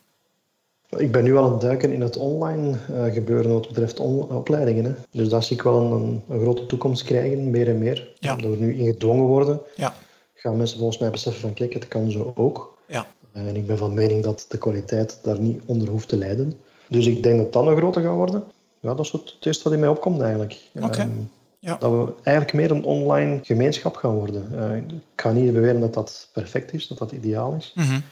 Speaker 2: Ik ben nu al aan het duiken in het online uh, gebeuren wat betreft opleidingen. Hè. Dus daar zie ik wel een, een, grote toekomst krijgen, meer en meer. Ja. Dat we nu ingedwongen worden. Ja. Gaan mensen volgens mij beseffen van kijk, het kan zo ook. Ja. En ik ben van mening dat de kwaliteit daar niet onder hoeft te lijden. Dus ik denk dat dat een grote gaat worden. Ja, dat is het eerste wat in mij opkomt eigenlijk.
Speaker 1: Okay. Um, ja.
Speaker 2: Dat we eigenlijk meer een online gemeenschap gaan worden. Uh, ik ga niet beweren dat dat perfect is, dat dat ideaal is. Mm -hmm.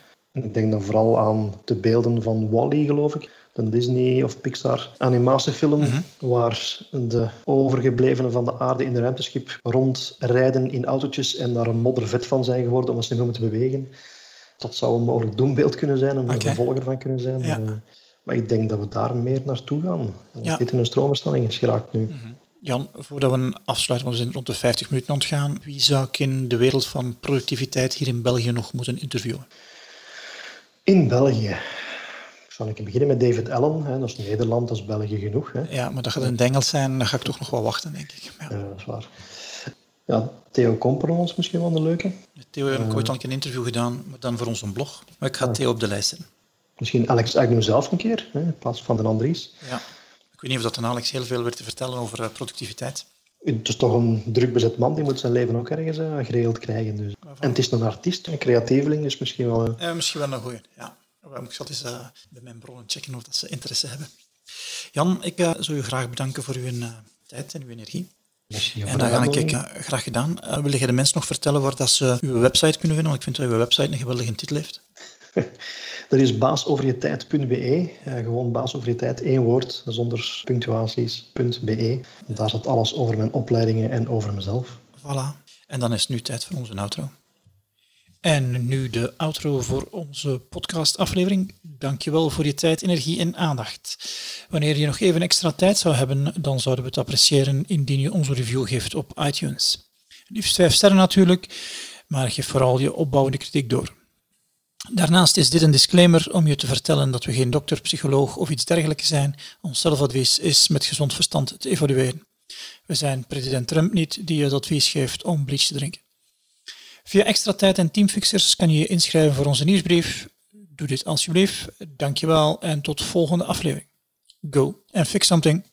Speaker 2: Ik denk dan vooral aan de beelden van Wally, geloof ik. Een Disney of Pixar animatiefilm, mm waar de overgeblevenen van de aarde in een ruimteschip rondrijden in autootjes en daar een moddervet van zijn geworden om ze niet meer te bewegen. Dat zou een mogelijk doembeeld kunnen zijn, een okay. volger van kunnen zijn. Ja. Uh, maar ik denk dat we daar meer naartoe gaan. Ja. Dit in een stroomversnelling is geraakt nu. Mm
Speaker 1: Jan, voordat we afsluiten, want we zijn rond de 50 minuten ontgaan, wie zou ik in de wereld van productiviteit hier in België nog moeten interviewen?
Speaker 2: In België. Zal ik beginnen met David Allen. Hè? Dat is Nederland, dat is België genoeg. Hè?
Speaker 1: Ja, maar dat gaat het Engels zijn, dan ga ik toch nog wel wachten, denk ik.
Speaker 2: Ja, ja dat is waar. Ja, Theo Komperons misschien wel een leuke.
Speaker 1: Theo heb ik uh, ooit al een interview gedaan, maar dan voor onze blog. Maar ik ga Theo op de lijst zetten.
Speaker 2: Misschien Alex Agnew zelf een keer, hè, in plaats van de Andries.
Speaker 1: Ja. Ik weet niet of dat dan Alex heel veel weer te vertellen over uh, productiviteit.
Speaker 2: Het is toch een druk bezet man, die moet zijn leven ook ergens uh, geregeld krijgen. Dus. En het is een artiest, een creatieveling, is misschien wel...
Speaker 1: Uh... misschien wel een goeie, ja. Ik zal eens uh, bij mijn bronnen checken of dat ze interesse hebben. Jan, ik zou u graag bedanken voor uw tijd en uw energie. En dat ga ik graag gedaan. wil je de mensen nog vertellen waar dat ze uw website kunnen vinden? Want ik vind dat uw website een geweldige titel heeft.
Speaker 2: Dat is baasoverjetijd.be. Uh, gewoon baasoverjetijd, één woord, zonder punctuaties.be. Daar staat alles over mijn opleidingen en over mezelf.
Speaker 1: Voilà. En dan is het nu tijd voor onze outro. En nu de outro voor onze podcastaflevering. Dankjewel voor je tijd, energie en aandacht. Wanneer je nog even extra tijd zou hebben, dan zouden we het appreciëren indien je onze review geeft op iTunes. Liefst vijf sterren natuurlijk, maar geef vooral je opbouwende kritiek door. Daarnaast is dit een disclaimer om je te vertellen dat we geen dokter, psycholoog of iets dergelijks zijn. Ons zelfadvies is met gezond verstand te evalueren. We zijn president Trump niet die je het advies geeft om bleach te drinken. Via extra tijd en teamfixers kan je je inschrijven voor onze nieuwsbrief. Doe dit alsjeblieft. Dankjewel en tot volgende aflevering. Go and fix something.